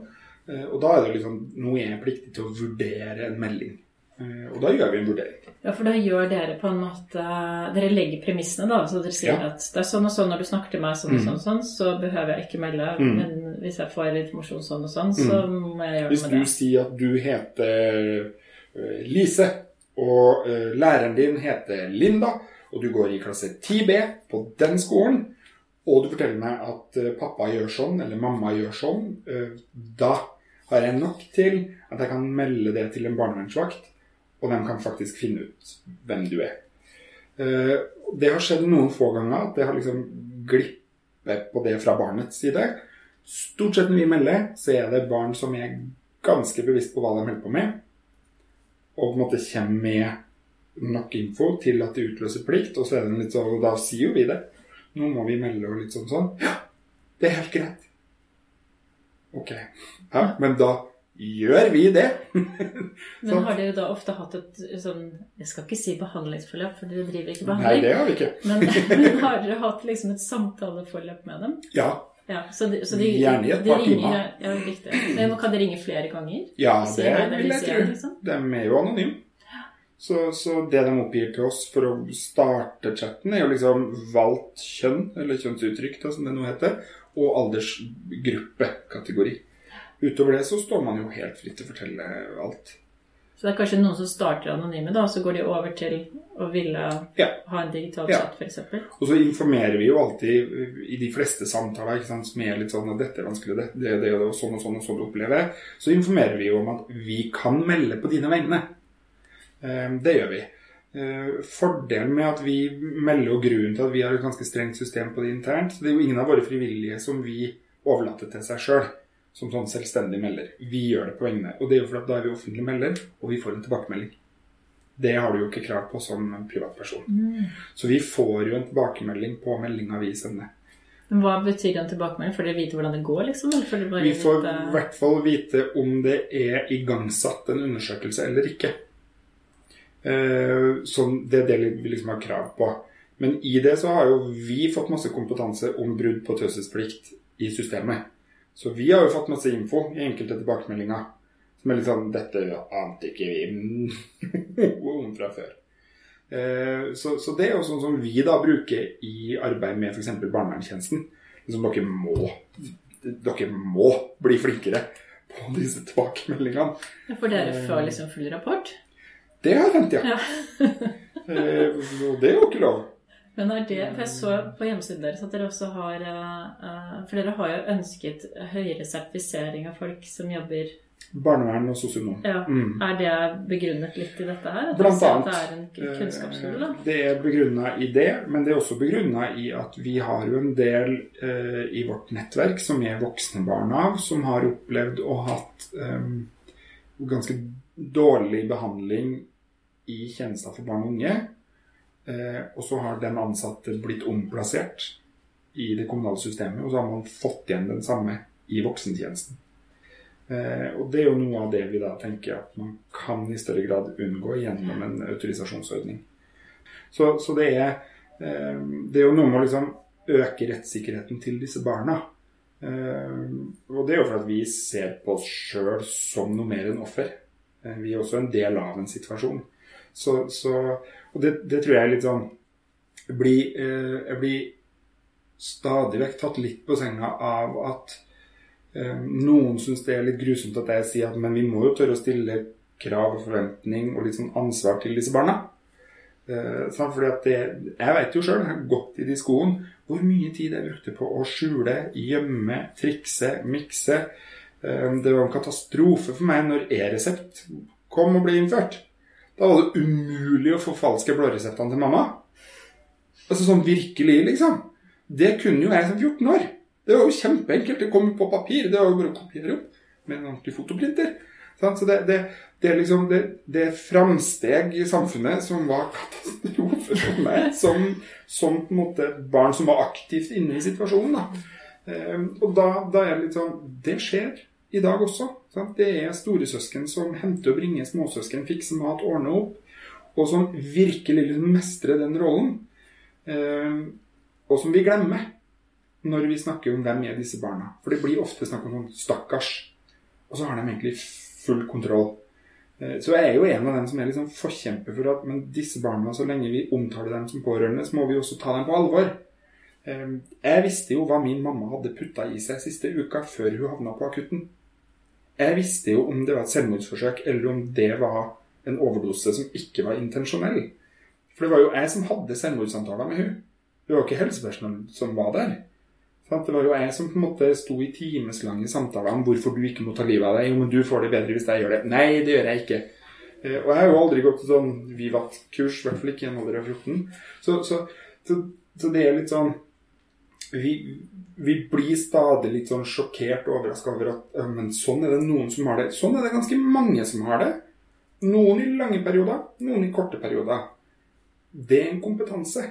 Eh, Og da er det liksom Nå er jeg pliktig til å vurdere en melding. Eh, Og da gjør vi en vurdering. Ja, for da gjør dere på en måte Dere legger premissene, da. Så dere sier Ja. at det er sånn og sånn når du snakker til meg, sånn og sånn sånn, sånn så behøver jeg ikke melde. Mm. Men hvis jeg får informasjon sånn og sånn, så må jeg gjøre Hvis noe det. med det. sier at du heter eh, Lise, og eh, læreren din heter Linda, og du går i klasse 10B på den skolen, og du forteller meg at pappa gjør sånn, eller mamma gjør sånn, da har jeg nok til at jeg kan melde det til en barnevernsvakt, og de kan faktisk finne ut hvem du er. Eh, Det har skjedd noen få ganger at det har liksom glippet på det fra barnets side. Stort sett når vi melder, så er det barn som er ganske bevisst på hva de holder på med, og på en måte kommer med nok info til at det utløser plikt, og så er det litt sånn, og da sier jo vi det. Nå må vi melde og litt sånn sånn. Ja, det er helt greit. Ok. Ja, men da gjør vi det. [LAUGHS] Men har dere da ofte hatt et sånn Jeg skal ikke si behandlingsforløp, for dere driver ikke behandling. Nei, det har vi ikke. Men, [LAUGHS] men har dere hatt liksom et samtaleforløp med dem? Ja, Ja, så de, så de, Gjerne i et par timer. Ja, riktig. Men kan de ringe flere ganger? ja det vil jeg tro. liksom. De er jo anonyme. Så, så det de oppgir til oss for å starte chatten, er jo liksom valgt kjønn, eller kjønnsuttrykk, da, som det nå heter, og aldersgruppekategori. Utover det så står man jo helt fritt til å fortelle alt. Så det er kanskje noen som starter anonyme, da, og så går de over til å ville Ja. ha en digital Ja. chat, f.eks. Og så informerer vi jo alltid i de fleste samtaler ikke sant, som er litt sånn at dette er vanskelig, det, det, det og sånn og sånn og sånn opplever jeg, så informerer vi jo om at vi kan melde på dine vegne. Eh, Det gjør vi. Eh, fordelen med at vi melder, og grunnen til at vi har et ganske strengt system på det internt Det er jo ingen av våre frivillige som vi overlater til seg sjøl som sånn selvstendig melder. Vi gjør det på vegne. Og det er jo for at da er vi offentlig melder, og vi får en tilbakemelding. Det har du jo ikke krav på som privatperson. Mm. Så vi får jo en tilbakemelding på meldinga vi sender. Men Hva betyr en tilbakemelding? Får dere vite hvordan det går? liksom? Vi får i hvert fall vite om det er igangsatt en undersøkelse eller ikke. Eh, Sånn, det er det vi liksom har krav på. Men i det så har jo vi fått masse kompetanse om brudd på taushetsplikt i systemet. Så vi har jo fått masse info i enkelte tilbakemeldinger som er litt sånn Dette ante ikke vi [LAUGHS] noe om fra før. Eh, Så, så det er jo sånn som vi da bruker i arbeid med f.eks. barnevernstjenesten. Liksom dere må dere må bli flinkere på disse tilbakemeldingene. For dere får liksom full rapport? Det har hendt, ja. Ja. Eh, Og det er jo ikke lov. Men er det, for Jeg så på hjemmesiden deres at dere også har eh, eh, For dere har jo ønsket høyere sertifisering av folk som jobber Barnevern og sosionom. Ja. Mm. Er det begrunnet litt i dette her? Blant annet. at det er en kunnskapsskole? da? Eh, Det er begrunna i det, men det er også begrunna i at vi har jo en del eh, i vårt nettverk som er voksne barn av, som har opplevd å hatt eh, ganske dårlig behandling i tjenester for barn og unge. Eh, og så har den ansatte blitt omplassert i det kommunale systemet, og så har man fått igjen den samme i voksentjenesten. Eh, og det er jo noe av det vi da tenker at man kan i større grad unngå gjennom en autorisasjonsordning. Så, så det, er, eh, det er jo noe med å liksom øke rettssikkerheten til disse barna. Og det er jo for at vi ser på oss sjøl som noe mer enn offer. Vi er også en del av en situasjon. Så, så, og det, det tror jeg er litt sånn Jeg blir, eh, jeg blir stadig vekk tatt litt på senga av at Eh, Noen syns det er litt grusomt at jeg sier at men vi må jo tørre å stille krav og forventning og litt sånn ansvar til disse barna. Eh, fordi at det, Jeg vet jo sjøl, jeg har gått i de skoene, hvor mye tid jeg brukte på å skjule, gjemme, trikse, mikse. Eh, Det var en katastrofe for meg når e-resept kom og ble innført. Da var det umulig å forfalske blåreseptene til mamma. Altså sånn virkelig, liksom. Det kunne jo jeg som 14 år. Det var jo kjempeenkelt. Det kom på papir. Det var jo bare å kopiere opp med en ordentlig fotoprinter. Så det, det, det er liksom det, det framsteg i samfunnet som var katastrofe for meg som, som på en måte barn som var aktivt inne i situasjonen. Da. Ehm, og da, da er det litt sånn Det skjer i dag også. Det er storesøsken som henter og bringer småsøsken, fikser mat, ordner opp, og som virkelig mestrer den rollen. Ehm, og som vi glemmer når vi snakker om hvem er disse barna. For det blir ofte snakk om sånn 'stakkars', og så har de egentlig full kontroll. Eh, Så jeg er jo en av dem som er liksom forkjemper for at men disse barna, så lenge vi omtaler dem som pårørende, så må vi også ta dem på alvor. Eh, Jeg visste jo hva min mamma hadde putta i seg siste uka før hun havna på akutten. Jeg visste jo om det var et selvmordsforsøk, eller om det var en overdose som ikke var intensjonell. For det var jo jeg som hadde selvmordssamtaler med hun. Det var jo ikke helsepersonell som var der. Det var jo jeg som på en måte sto i timeslange samtaler om hvorfor du ikke må ta livet av deg. Jo, men du får det bedre hvis jeg gjør det. Nei, det gjør jeg ikke. Eh, Og jeg har jo aldri gått til sånn Vivat-kurs, i hvert fall ikke i en alder av 14. Så, så, så, så det er litt sånn vi, vi blir stadig litt sånn sjokkert og overraska over at men sånn er det noen som har det. Sånn er det ganske mange som har det. Noen i lange perioder, noen i korte perioder. Det er en kompetanse.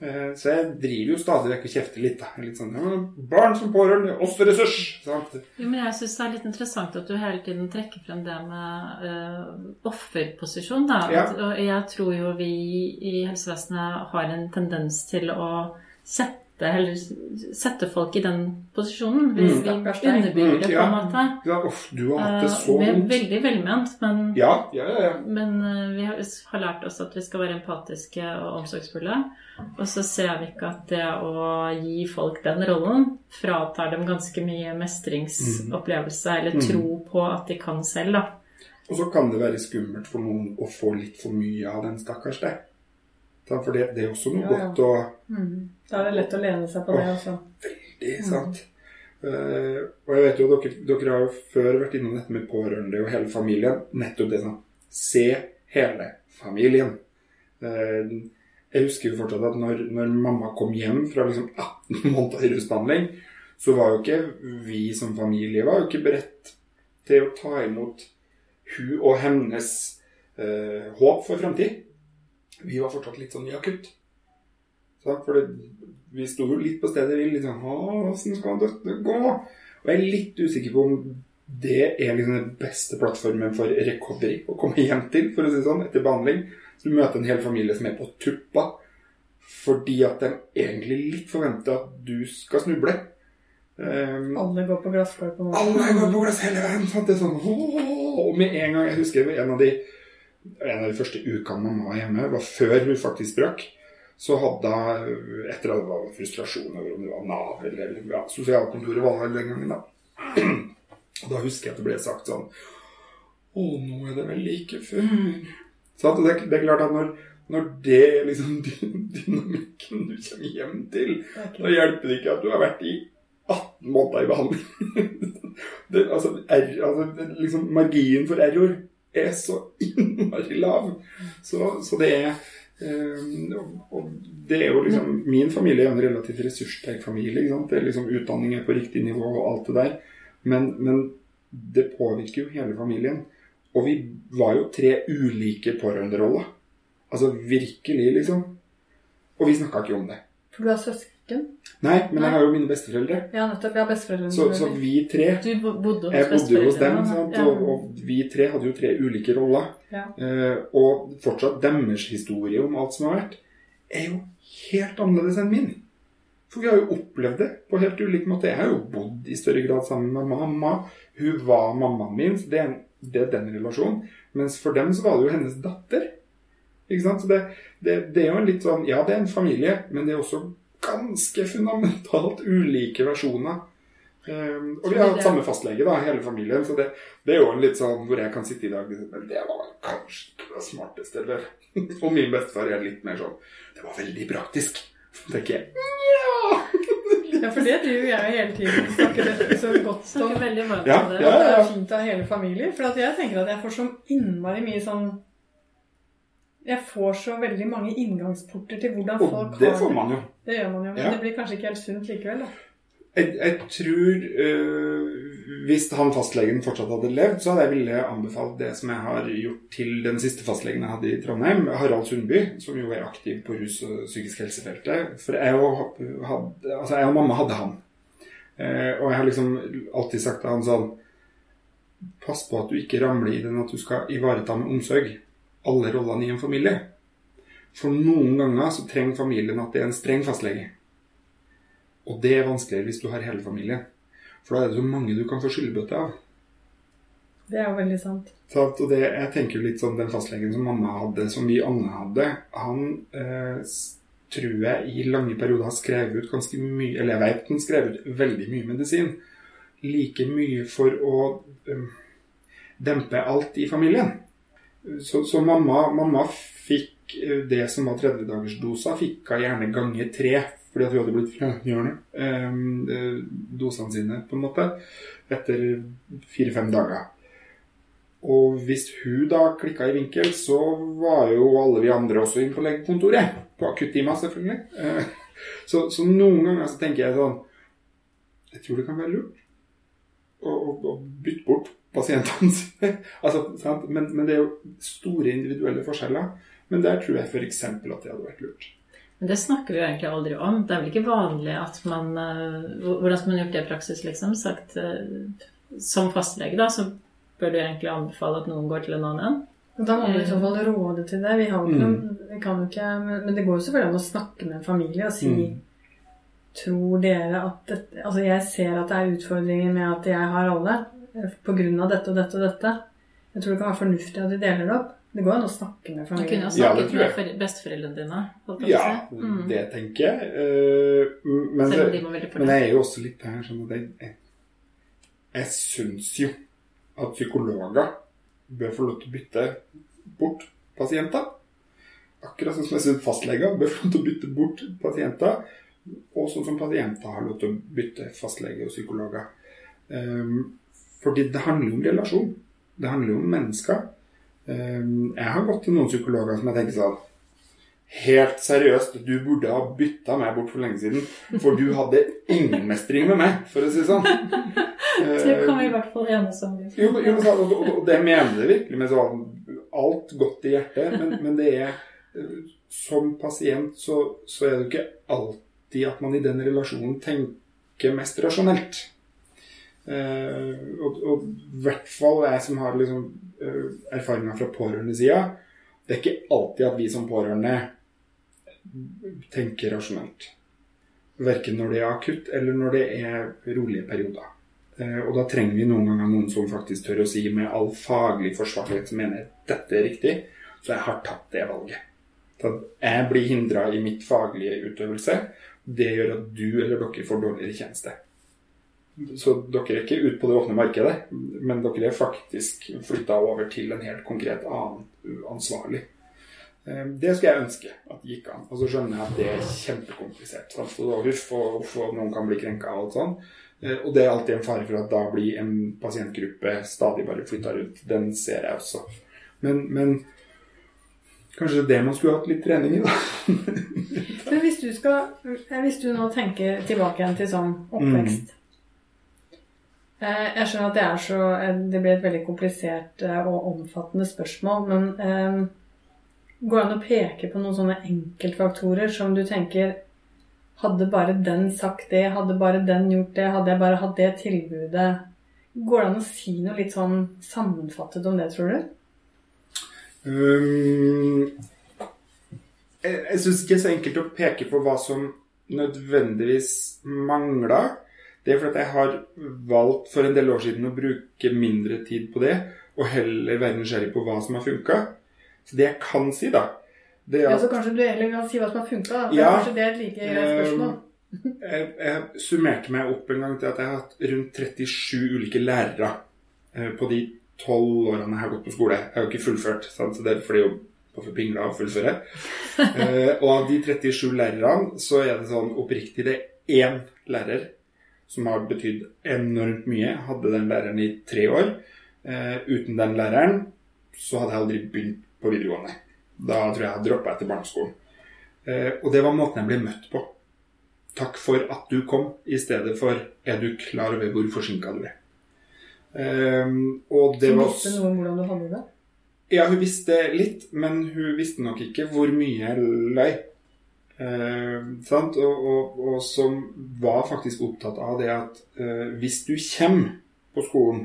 Eh, Så jeg driver jo stadig vekk og kjefter litt. da. Litt sånn, ja, Barn som pårørende, også ressurs. Sant? Jo, men jeg syns det er litt interessant at du hele tiden trekker frem det med uh, offerposisjon. Da. Ja. At, og jeg tror jo vi i helsevesenet har en tendens til å sette, eller, sette folk i den posisjonen. Hvis Mm. vi underbygger det på en måte. Ja, uff, du har hatt det så så vi er veldig velment, men, Ja, ja, ja. ja. men eh, vi har, har lært oss at vi skal være empatiske og omsorgsfulle. Og så ser vi ikke at det å gi folk den rollen fratar dem ganske mye mestringsopplevelse, eller Mm. tro på at de kan selv, da. Og så kan det være skummelt for noen å få litt for mye av den stakkars deg. Sant? For det, det er også noe Ja, godt å Mm. Da er det lett å lene seg på det også. Veldig, sant? Uh, og jeg vet jo, dere, dere har jo før vært innom dette med pårørende og hele familien. Nettopp det sånn Se hele familien. Uh, jeg husker jo fortsatt at når, når mamma kom hjem fra liksom 18 [LAUGHS] måneder i rusbehandling, så var jo ikke vi som familie var jo ikke beredt til å ta imot hun og hennes uh, håp for framtid. Vi var fortsatt litt sånn i akutt. For det, vi sto jo litt på stedet hvil. Liksom, Åssen skal dette gå? Og jeg er litt usikker på om det er liksom den beste plattformen for recovery å komme hjem til, for å si det sånn, etter behandling. Så du møter en hel familie som er på tuppa fordi at de egentlig litt forventer at du skal snuble. Um, Alle går på glasskår på alle går på glass hele veien. Sant? Det er sånn, åh, og med en gang Jeg husker en av de, en av de første ukene mamma var hjemme, var før hun faktisk brakk. Så hadde hun, etter at det var frustrasjon over om det var Nav eller ja, sosialkontoret var vel den gangen, da. Og da husker jeg at det ble sagt sånn Å, nå er det vel like før. Så det, det, er klart at når, når det er liksom [LAUGHS] dynamikken du kommer hjem til, da hjelper det ikke at du har vært i 18 måneder i behandling. [LAUGHS] det, altså, er, altså, liksom, marginen for error er så innmari lav. Så, så det er Um, og det er jo liksom Min familie er en relativt ressurssterk familie. Det er liksom Utdanning er på riktig nivå og alt det der. Men, men, det påvirker jo hele familien. Og vi var jo tre ulike pårørenderoller. Altså virkelig, liksom. Og vi snakka ikke om det. For du har søsken? Nei, men jeg har jo mine besteforeldre. Ja, nettopp. Jeg har besteforeldre. Så, så vi tre Du bodde hos Jeg bodde hos dem, sant? ja. Og, og vi tre hadde jo tre ulike roller. Ja. Eh, og fortsatt deres historie om alt som har vært, er jo helt annerledes enn min. For vi har jo opplevd det på helt ulik måte. Jeg har jo bodd i større grad sammen med mamma. Hun var mammaen min, så det er, det er den relasjonen. Mens for dem så var det jo hennes datter. Ikke sant? Så det, det, det er jo en litt sånn Ja, det er en familie, men det er også ganske fundamentalt ulike versjoner. Um, og vi har hatt samme fastlege, da, hele familien, så det, det er jo en litt sånn hvor jeg kan sitte i dag Men det var kanskje ikke det smarteste, eller [LAUGHS] Og min bestefar er litt mer sånn Det var veldig praktisk. Tenker jeg ja. Ja, for det driver jeg hele tiden. Snakker det så godt om. Snakker veldig varmt Ja, om det. ja. ja. det er fint å ha hele familier. For at jeg tenker at jeg får så innmari mye sånn Jeg får så veldig mange inngangsporter til hvordan folk har det Det får man jo. Det gjør man jo, men Ja. det blir kanskje ikke helt sunt likevel, da. Jeg, jeg tror øh, Hvis han fastlegen fortsatt hadde levd, så hadde jeg ville anbefalt det som jeg har gjort til den siste fastlegen jeg hadde i Trondheim, Harald Sundby, som jo er aktiv på rus- og psykisk helsefeltet. For jeg og, hadde, altså jeg og mamma hadde han. Eh, og jeg har liksom alltid sagt til han sånn Pass på at du ikke ramler i den at du skal ivareta med omsorg alle rollene i en familie. For noen ganger så trenger familien at det er en streng fastlege. Og det er vanskeligere hvis du har hele familien. For da er det så mange du kan få skyldbøtte av. Det er jo veldig sant. Så og det, jeg tenker jo litt sånn Den fastlegen som mamma hadde, som vi Anne hadde, han eh, tror jeg i lange perioder har skrevet ut ganske mye Eller jeg vet han skrev ut veldig mye medisin. Like mye for å eh, dempe alt i familien. Så, så mamma, mamma fikk eh, det som var 30-dagersdosa, fikk hun gjerne ganger tre. Fordi at hun hadde blitt fjernhjørne. Eh, dosene sine, på en måte. Etter fire-fem dager. Og hvis hun da klikka i vinkel, så var jo alle vi andre også inne på legekontoret. På akuttima, selvfølgelig. Eh, Så, så noen ganger så tenker jeg sånn Jeg tror det kan være lurt å, å, å bytte bort pasientene sine. [LAUGHS] altså, sant? Men, men det er jo store individuelle forskjeller. Men der tror jeg f.eks. at det hadde vært lurt. Men det snakker vi jo egentlig aldri om. Det er vel ikke vanlig at man eh, Hvordan skal man gjort det i praksis, liksom? Sagt eh, Som fastlege, da, så bør du egentlig anbefale at noen går til en annen. Da må vi i så fall råde til det. Vi, ikke Mm. vi kan jo ikke, men men det går jo selvfølgelig an å snakke med en familie og si Mm. Tror dere at dette Altså, jeg ser at det er utfordringer med at jeg har alle eh, på grunn av dette og dette og dette. Jeg tror det kan være fornuftig at de deler det opp. Det går an å snakke med Du kunne familien. jo Ja, det snakket tror med besteforeldrene dine. Ja. Mm. det tenker jeg. Eh, Men, Selv om de det, var veldig men jeg er jo også litt her sånn at jeg, jeg, jeg syns jo at psykologer bør få lov til å bytte bort pasienter. Akkurat sånn som jeg syns fastleger bør få lov til å bytte bort pasienter. Og sånn som pasienter har lov til å bytte fastlege og psykologer. Um, fordi det handler jo om relasjon. Det handler jo om mennesker. Um, jeg har gått til noen psykologer som jeg tenker sånn Helt seriøst, du burde ha bytta meg bort for lenge siden. For du hadde ingen mestring med meg, for å si det sånn. Det kan vi i hvert fall enes om. Jo, jo, og, det mener jeg virkelig med sånn alt godt i hjertet. Men, men det er eh, Som pasient så, så er det ikke alltid at man i den relasjonen tenker mest rasjonelt. Eh, og, i hvert fall jeg som har liksom, eh, erfaringer fra pårørendesida, det er ikke alltid at vi som pårørende tenker rasjonelt. Verken når det er akutt, eller når det er rolige perioder. Eh, Og da trenger vi noen ganger noen som faktisk tør å si med all faglig forsvarlighet som mener dette er riktig, så jeg har tatt det valget. Så jeg blir hindra i mitt faglige utøvelse. Det gjør at du eller dere får dårligere tjeneste. Så dere er ikke ute på det åpne markedet, men dere er faktisk flytta over til en helt konkret annen ansvarlig. Eh, Det skulle jeg ønske at gikk an. Og så skjønner jeg at det er kjempekomplisert. Huff, og, og noen kan bli krenka og alt sånn. Eh, Og det er alltid en fare for at da blir en pasientgruppe stadig bare flytta rundt. Den ser jeg også. Men, men kanskje det man skulle hatt litt trening i, da. [LAUGHS] Men hvis du, skal, hvis du nå tenker tilbake igjen til sånn oppvekst eh, Jeg skjønner at det er så eh, Det blir et veldig komplisert eh, og omfattende spørsmål, men eh, går det an å peke på noen sånne enkeltfaktorer som du tenker Hadde bare den sagt det, hadde bare den gjort det, hadde jeg bare hatt det tilbudet Går det an å si noe litt sånn sammenfattet om det, tror du? Um, jeg jeg syns ikke så enkelt å peke på hva som nødvendigvis mangla. Det er fordi jeg har valgt for en del år siden å bruke mindre tid på det, og heller være nysgjerrig på hva som har funka. Så det jeg kan si, da, det er Ja, så kanskje du egentlig kan si hva som har funka. For Ja. Kanskje det er et like greit spørsmål. jeg, jeg summerte meg opp en gang til at jeg har hatt rundt 37 ulike lærere eh, på de tolv årene jeg har gått på skole. Jeg har jo ikke fullført, sant? så derfor er det jo bare pingla å fullføre. [LAUGHS] Eh, og av de 37 lærerne så er det sånn oppriktig det er én lærer som har betydd enormt mye. Hadde den læreren i tre år. Eh, uten den læreren så hadde jeg aldri begynt på videregående. Da tror jeg jeg hadde droppa etter barneskolen. Eh, og det var måten jeg ble møtt på. Takk for at du kom, i stedet for er du klar over hvor forsinka du er. Eh, og det var visste noe om hvordan du hadde det. Ja, hun visste litt, men hun visste nok ikke hvor mye jeg løy. Sant? Og, og, og som var faktisk opptatt av det at eh, hvis du kommer på skolen,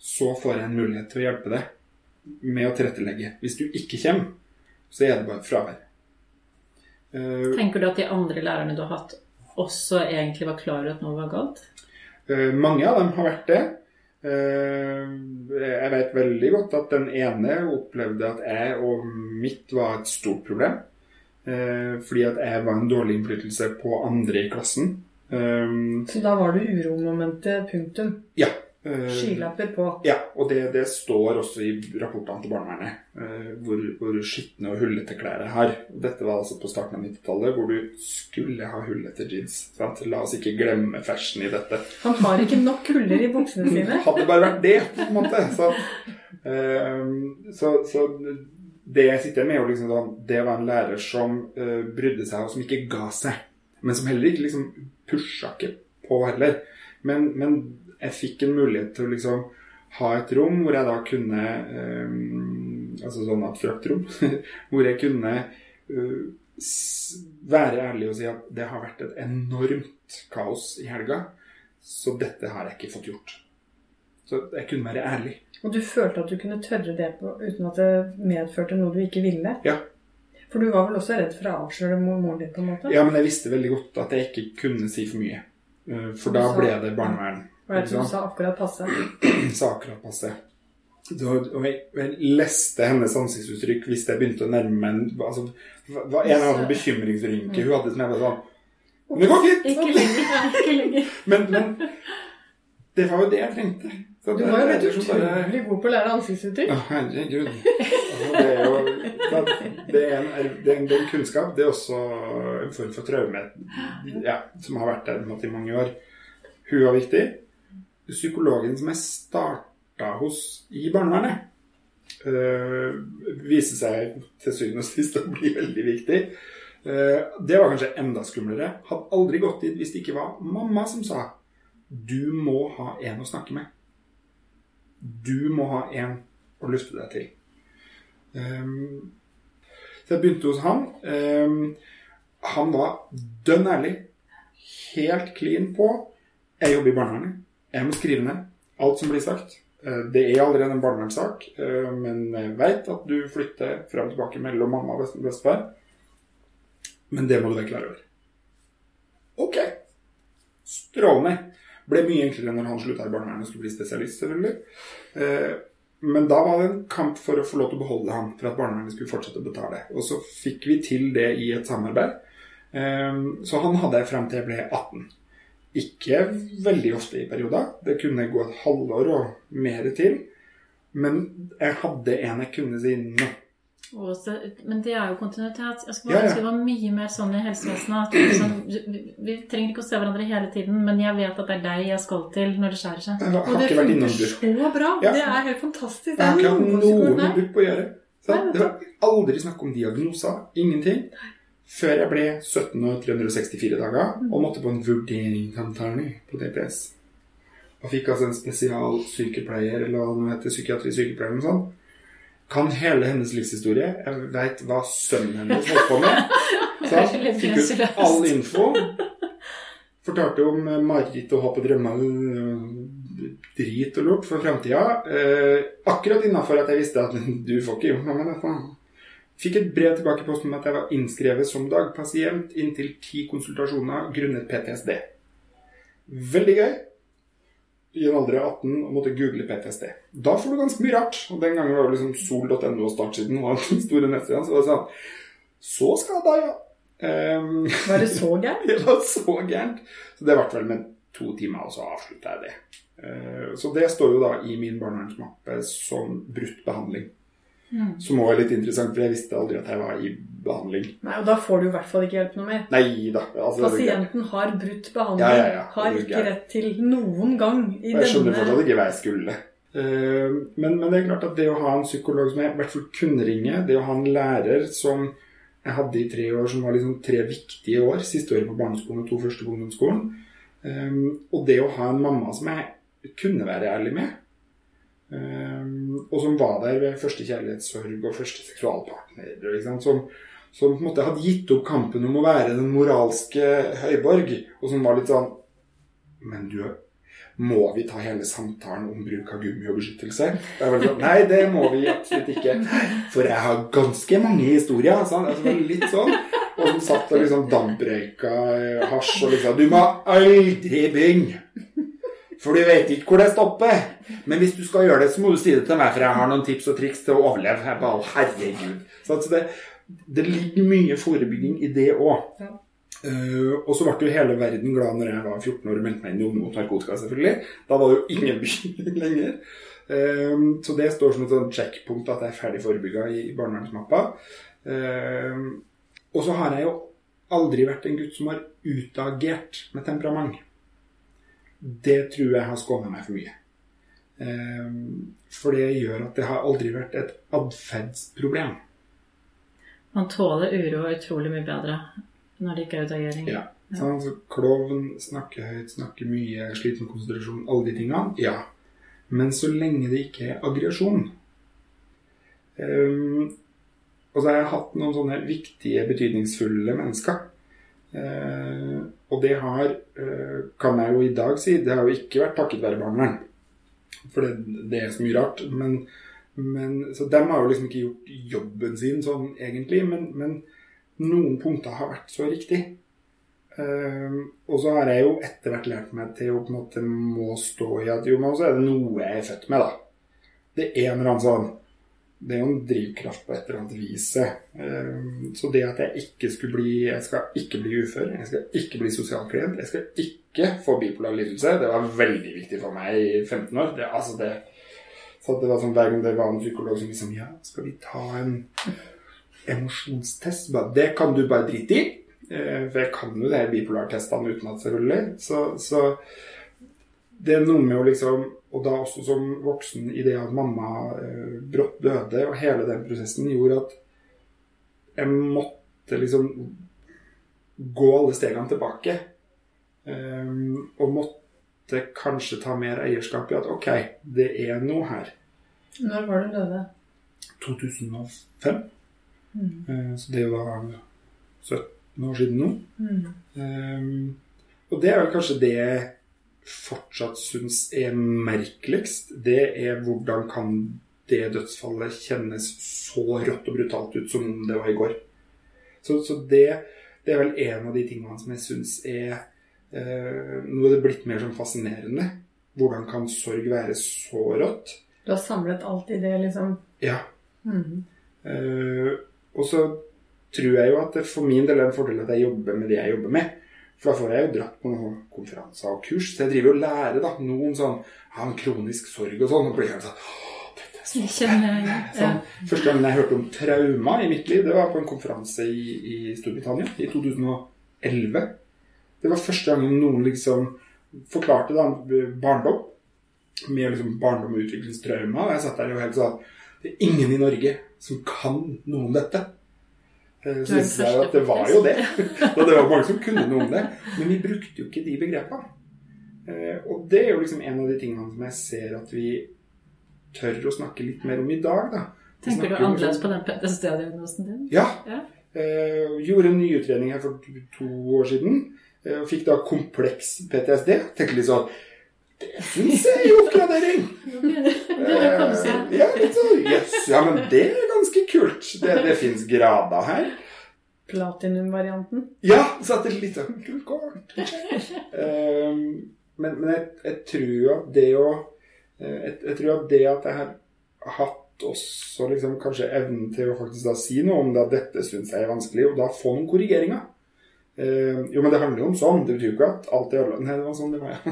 så får jeg en mulighet til å hjelpe deg med å tilrettelegge. Hvis du ikke kommer, så er det bare fravær. Ehm, Tenker du at de andre lærerne du har hatt, også egentlig var klar over at noe var galt? Eh, Mange av dem har vært det. Eh, Jeg vet veldig godt at den ene opplevde at jeg og mitt var et stort problem. Eh, Fordi at jeg var en dårlig innflytelse på andre i klassen. Eh, Så da var det uromomentet, punktum. Ja. eh, Skylapper på. Ja, og det, det står også i rapportene til barnevernet. eh, Hvor, hvor skitne og hullete klær jeg har. Dette var altså på starten av 90-tallet, hvor du skulle ha hullete jeans. Sant? La oss ikke glemme fashion i dette. Han har ikke nok huller i buksene sine. Hadde bare vært det, på en måte. Så, ehm, så, så det jeg sitter med, er jo liksom sånn Det var en lærer som uh, brydde seg, og som ikke ga seg. Men som heller ikke liksom pusha ikke på heller. Men, men jeg fikk en mulighet til å liksom ha et rom hvor jeg da kunne um, Altså sånn abstrakt rom. [LAUGHS] hvor jeg kunne uh, være ærlig og si at det har vært et enormt kaos i helga. Så dette har jeg ikke fått gjort. Så jeg kunne være ærlig. Og du følte at du kunne tørre det på, uten at det medførte noe du ikke ville? Ja. For du var vel også redd for å avsløre mor- moren din, på en måte? Ja, men jeg visste veldig godt at jeg ikke kunne si for mye. Eh, For da ble det barnevern. Var det du sa akkurat passe? [CLEARS THROAT] Sa akkurat passe. Og jeg, jeg leste hennes ansiktsuttrykk hvis jeg begynte å nærme meg en altså, hva- En av annen bekymringsrynke hun hadde som jeg var sånn Men det går fint! Ikke lenger. [LAUGHS] Ikke lenger. Men, men det var jo det jeg trengte. Så Du var jo bare- utrolig god på å lære ansiktsuttrykk. Ja, herregud. Altså, det er jo det er, en, det, er en, det kunnskap. Det er også en form for traume ja, som har vært der måte, i mange år. Hun var viktig. Psykologen som jeg starta hos i barnevernet, øh, viste seg til syvende og sist å bli veldig viktig. Uh, det var kanskje enda skumlere. Hadde aldri gått dit hvis det ikke var mamma som sa du må ha en å snakke med. Du må ha en å lufte deg til. Um, så jeg begynte hos han. Um, han var dønn ærlig. Helt clean på. Jeg jobber i barnevernet. Jeg må skrive ned alt som blir sagt. Uh, det er allerede en barnevernssak, uh, men jeg veit at du flytter fram og tilbake mellom mamma og bestefar. Men det må du være klar over. Ok. Strålende. Ble mye enklere når han slutta i barnevernet og skulle bli spesialist, selvfølgelig. Uh, men da var det en kamp for å få lov til å beholde ham, for at barnevernet skulle fortsette å betale. Og så fikk vi til det i et samarbeid. Ehm, så han hadde jeg frem til jeg ble 18. Ikke veldig ofte i perioder. Det kunne gå et halvår og mer til. Men jeg hadde en jeg kunne si nå også, men det er jo kontinuitet. Jeg skulle ønske det var mye mer sånn i helsevesenet. Liksom, vi, vi, trenger ikke å se hverandre hele tiden, men jeg vet at det er deg jeg skal til når det skjærer seg. Og det funker så bra. Ja. Det er helt fantastisk. Det jeg har ikke hatt noe med BUP å gjøre. Så det var aldri snakk om diagnoser. Ingenting. Før jeg ble 17 og 364 dager og måtte på en vurderingssamtale på DPS. Og fikk altså en spesialsykepleier, eller hva det heter, psykiatrisykepleier eller noe sånt kan hele hennes livshistorie. Jeg veit hva sønnen hennes holdt på med. [LAUGHS] Så jeg fikk ut all info. Fortalte om mareritt og håp og drømmer. Drit og lort for framtida. Eh, akkurat innafor at jeg visste at [LAUGHS] du får ikke gjort noe med dette. Fikk et brev tilbake i posten om at jeg var innskrevet som dagpasient inntil ti konsultasjoner grunnet PTSD. Veldig gøy i en alder av 18 og måtte google PTSD. Da får du ganske mye rart. Og den gangen var det liksom sol.no og startsiden var den store nettsida. Så det sånn Så skal da, ja. Um, [LAUGHS] var det så gærent? det var så gærent. Så det ble vel med to timer, og så avslutta jeg det. Uh, så det står jo da i min barnevernsmappe som brutt behandling. Mm. Som òg er litt interessant, for jeg visste aldri at jeg var i behandling. Nei, Og da får du i hvert fall ikke hjelp noe mer. Nei da. Altså, Pasienten har brutt behandling. Ja, ja, ja. Har ikke rett til noen gang i denne Jeg skjønner fortsatt ikke hva jeg skulle. Uh, men, men, det er klart at det å ha en psykolog som jeg i hvert fall kunne ringe, det å ha en lærer som jeg hadde i tre år, som var liksom tre viktige år, siste året på barneskolen og to første på ungdomsskolen, um, og det å ha en mamma som jeg kunne være ærlig med Um, og som var der ved første kjærlighetssorg og første seksualpartner. Som, som, på en måte hadde gitt opp kampen om å være den moralske høyborg. Og som var litt sånn Men du, må vi ta hele samtalen om bruk av gummi og beskyttelse? Sånn, Nei, det må vi absolutt ikke. For jeg har ganske mange historier. Sånn, altså, litt sånn. Og som satt og liksom damprøyka hasj og liksom Du må aldri begynne! For du vet ikke hvor det stopper. Men hvis du skal gjøre det, så må du si det til meg, for jeg har noen tips og triks til å overleve. Jeg bare, herregud. Så altså det, det, ligger mye forebygging i det òg. Ja. Uh, og så ble jo hele verden glad når jeg var 14 år og meldte meg inn i Ung mot narkotika. selvfølgelig. Da var det jo ingen bekymring lenger. Uh, så det står som et sånn checkpunkt at jeg er ferdig forebygga i, i barnevernsmappa. Uh, og så har jeg jo aldri vært en gutt som har utagert med temperament det tror jeg har skåna meg for mye. Ehm, for det gjør at det har aldri vært et atferdsproblem. Man tåler uro utrolig mye bedre når det ikke er utagering. Ja. Sånn, så klovn, snakker høyt, snakker mye, sliten med konsentrasjon, alle de tingene. Ja. Men så lenge det ikke er aggresjon. Um, og så har jeg hatt noen sånne viktige, betydningsfulle mennesker Uh, og det har, uh, kan jeg jo i dag si, det har jo ikke vært takket være barnevern. For det, det, er så mye rart. Men, men, så de har jo liksom ikke gjort jobben sin sånn egentlig. Men, men noen punkter har vært så riktig. Uh, og så har jeg jo etter hvert lært meg til å på en måte må stå i at jo, men så er det noe jeg er født med, da. Det er en eller annen sånn det er jo en drivkraft på et eller annet vis. Ehm, så det at jeg ikke skulle bli Jeg skal ikke bli ufør, jeg skal ikke bli sosialklient, jeg skal ikke få bipolar lidelse, det var veldig viktig for meg i 15 år. Det, altså det, så det var sånn Hver gang det var en psykolog som liksom Ja, skal vi ta en emosjonstest? Det kan du bare drite i. Eh, for jeg kan jo de bipolartestene utenat, selvfølgelig. Så, så det er noe med å liksom Og da også som voksen i det at mamma eh, brått døde, og hele den prosessen gjorde at jeg måtte liksom gå alle stegene tilbake. Um, og måtte kanskje ta mer eierskap i at OK, det er noe her. Når var du døde? 2005. Mm. Uh, så det var jo da 17 år siden nå. Mm. Um, og det er vel kanskje det fortsatt syns er merkeligst. Det er hvordan kan det dødsfallet kjennes så rått og brutalt ut som det var i går. Så, så det, det, er vel en av de tingene som jeg syns er eh, Nå er det blitt mer sånn fascinerende. Hvordan kan sorg være så rått? Du har samlet alt i det, liksom? Ja. Mm. Eh, og så tror jeg jo at det for min del er en fordel at jeg jobber med det jeg jobber med. For da får jeg jo dratt på noen konferanser og kurs. Så jeg driver og lærer da, noen sånn en kronisk sorg og sånn. Og blir jeg sånn dette er så spennende. Sånn. Første gangen jeg hørte om trauma i mitt liv, det var på en konferanse i, i Storbritannia i 2011. Det var første gangen noen liksom forklarte da barndom med liksom barndom og utviklingstrauma. Og jeg satt der og helt sånn Det er ingen i Norge som kan noe om dette. Eh, Så synes jeg at det var jo det. [LAUGHS] Og det var mange som kunne noe om det. Men vi brukte jo ikke de begrepene. Eh, og det er jo liksom en av de tingene som jeg ser at vi tør å snakke litt mer om i dag. da. Tenker du annerledes på den PTSD-diagnosen din? Ja. ja. Eh, gjorde en nyutredning her for to år siden. Uh, fikk da kompleks PTSD. Tenkte litt sånn Det syns jeg er oppgradering! Eh, ja, sånn, yes, ja, men det er ganske kult. Det, det fins grader her. Platinum-varianten? Ja, så det er litt sånn kult kort. Eh, men, men jeg, jeg, tror at det å jeg, jeg, tror at det at jeg har hatt også liksom kanskje evnen til å faktisk da si noe om det at dette syns jeg er vanskelig, og da få noen korrigeringer. Uh, jo, men det handler jo om sånn. Det betyr jo ikke at alt er ødelagt. Nei, det var sånn det var.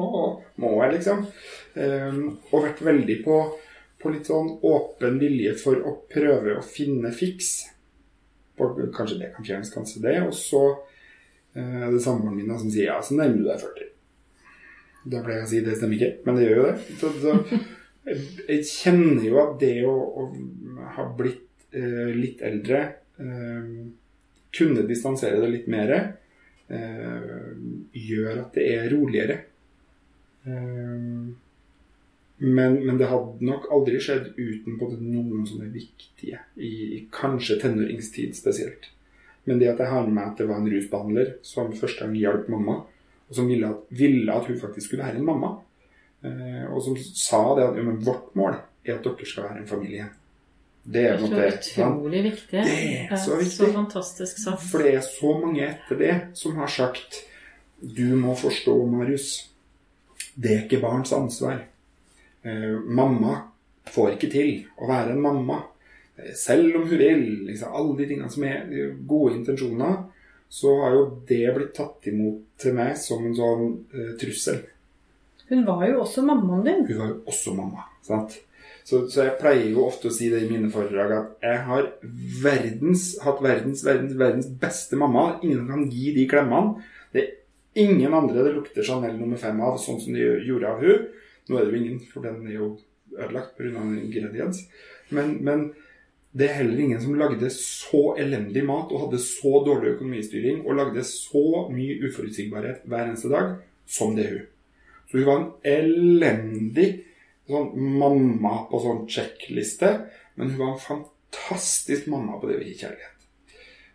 [LAUGHS] Må jeg, liksom? Um, og vært veldig på, på, litt sånn åpen vilje for å prøve å finne fiks. På, kanskje det kan fjernes, kanskje det. Og så uh, det samboeren min som sier ja, så nærmer du deg 40. Da pleier jeg å si det stemmer ikke, men det gjør jo det. Så, så jeg, kjenner jo at det å, å ha blitt uh, litt eldre kunne distansere det litt mer, eh, gjør at det er roligere. Eh, men, men, det hadde nok aldri skjedd uten på noen som er viktige, i, kanskje tenåringstid spesielt. Men det at jeg har med meg at det var en rusbehandler som første gang hjalp mamma, og som ville at, ville at hun faktisk skulle være en mamma, eh, og som sa det at vårt mål er at dere skal være en familie. Det er, det er så utrolig viktig. Det er så viktig. Så fantastisk sagt. For det er så mange etter det som har sagt Du må forstå, Marius. Det er ikke barns ansvar. Eh, mamma får ikke til å være en mamma. Eh, selv om hun vil. Liksom, alle de tingene som er gode intensjoner. Så har jo det blitt tatt imot til meg som en sånn eh, trussel. Hun var jo også mammaen din. Hun var jo også mamma. sant? Så, så, jeg pleier jo ofte å si det i mine foredrag at jeg har verdens, hatt verdens, verdens, verdens beste mamma. Ingen kan gi de klemmene. Det er ingen andre det lukter Chanel nummer fem av, sånn som de gjorde av hun. Nå er det jo ingen, for den er jo ødelagt pga. ingrediens. Men, men det er heller ingen som lagde så elendig mat og hadde så dårlig økonomistyring og lagde så mye uforutsigbarhet hver eneste dag som det hun. Så hun var en elendig sånn mamma på sånn sjekkliste, men hun var en fantastisk mamma på det å gi kjærlighet.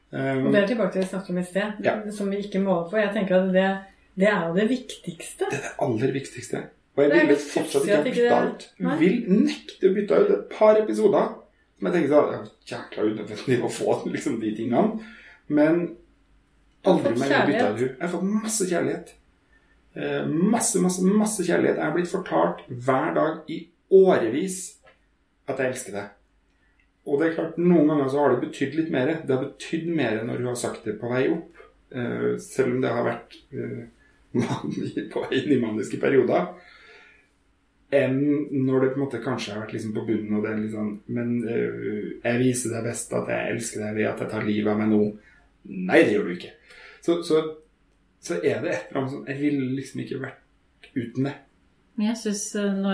Um, og Det er tilbake til det vi snakket om i sted, ja. som vi ikke måler på. Jeg tenker at det, det, er jo det viktigste. Det er det aller viktigste. Og jeg ville fortsatt ikke ha bytta ut. Jeg vil nekte å bytte ut et par episoder som jeg tenker sånn Jækla unødvendig å få [LAUGHS] liksom, de tingene. Men aldri mer bytta ut. Jeg har fått masse kjærlighet. Eh, masse, masse, masse kjærlighet. Jeg er blitt fortalt hver dag i årevis at jeg elsker deg. Og det er klart, noen ganger så har det betydd litt mer. Det har betydd mer når du har sagt det på vei opp. Eh, selv om det har vært [LAUGHS] uh, på vei inn i maniske perioder. Enn når det på en måte kanskje har vært liksom på bunnen, og det er litt sånn Men jeg viser deg best at jeg elsker deg ved at jeg tar livet av meg nå. Nei, det gjør du ikke. Så, så så er det et eller annet sånn Jeg ville liksom ikke vært uten det. Men jeg syns, nå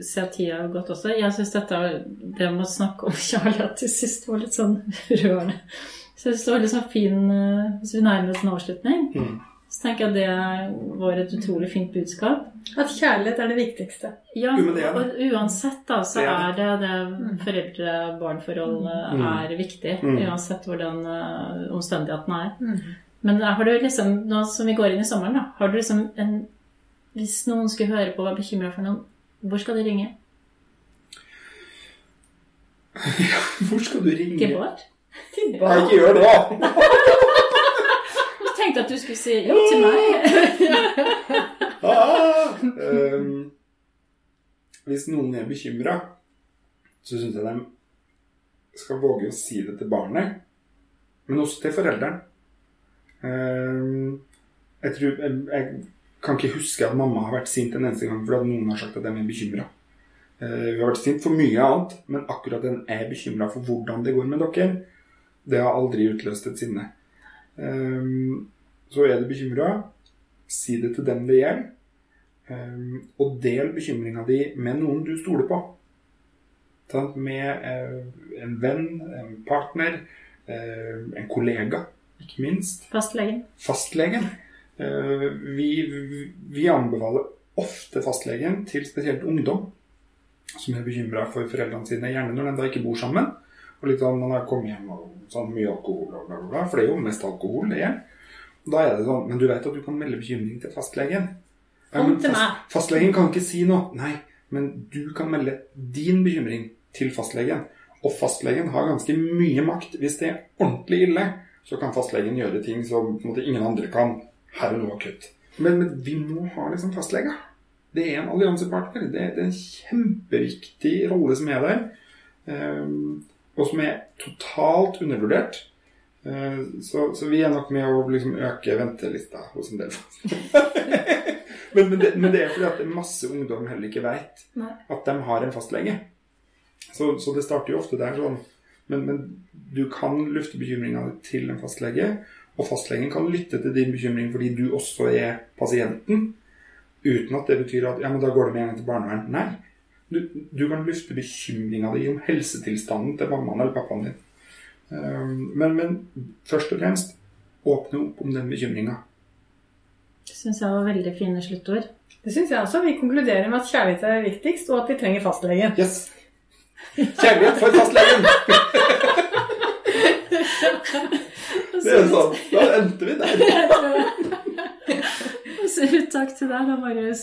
ser jeg tida har gått også, jeg syns dette det med å snakke om kjærlighet til sist var litt sånn [LAUGHS] rørende. Så jeg synes det var litt sånn fin eh, Hvis vi nærmer oss en avslutning, Mm. så tenker jeg det var et utrolig fint budskap. At kjærlighet er det viktigste. Ja, er og uansett da, så er er det det foreldre-barn-forholdet Mm. er viktig. Mm. Uansett hvordan uh, omstendighetene er. Mm. Men har du liksom, nå som vi går inn i sommeren, da, har du liksom en Hvis noen skulle høre på og være bekymra for noen, hvor skal de ringe? Hvor skal du ringe? Til Bård? Nei, ikke gjør det! Jeg tenkte at du skulle si jo til meg. Ah! Um, hvis noen er bekymra, så syns jeg de skal våge å si det til barnet, men også til forelderen. Um, jeg, tror, jeg, jeg kan ikke huske at mamma har vært sint en eneste gang fordi noen har sagt at de er bekymra. hun har vært sint for mye annet, men akkurat den er bekymra for hvordan det går med dere, det har aldri utløst et sinne. Så er du bekymra, si det til dem det gjelder. Og del bekymringa di med noen du stoler på. Med eh, en venn, en partner, eh, en kollega, ikke minst. Fastlegen. Fastlegen. Eh, vi, vi anbefaler ofte fastlegen til spesielt ungdom som er bekymra for foreldrene sine, gjerne når de da ikke bor sammen. Og litt sånn, man har kommet hjem og sånn mye alkohol, og bla, bla, bla, for det er jo mest alkohol det er. Da er det sånn, Men du vet at du kan melde bekymring til fastlegen. Kom til meg. fastlegen kan ikke si noe. Nei, men du kan melde din bekymring til fastlegen. Og fastlegen har ganske mye makt. Hvis det er ordentlig ille, så kan fastlegen gjøre ting som på en måte, ingen andre kan. Her og nå akutt. Men, men vi må ha liksom fastleger. Det er en alliansepartner. Det, det er en kjempeviktig rolle som er der. ehm, og som er totalt undervurdert. Eh, så, så vi er nok med å liksom øke ventelista hos en del. [LAUGHS] men, men, det, men det er fordi at masse ungdom heller ikke vet at de har en fastlege. Så, så det starter jo ofte der sånn. Men, men du kan lufte bekymringa til en fastlege, og fastlegen kan lytte til din bekymring fordi du også er pasienten. Uten at det betyr at ja, men da går det med en gang til barnevern. Nei. Du, du kan lufte bekymringa di om helsetilstanden til mammaen eller pappaen din. Um, men, men først og fremst åpne opp om den bekymringa. Det syns jeg var veldig fine sluttord. Det syns jeg også. Vi konkluderer med at kjærlighet er viktigst, og at vi trenger fastlegen. Yes! Kjærlighet for fastlegen! Det er sånn. Da endte vi der. [LAUGHS] Og Så takk til deg da, Marius.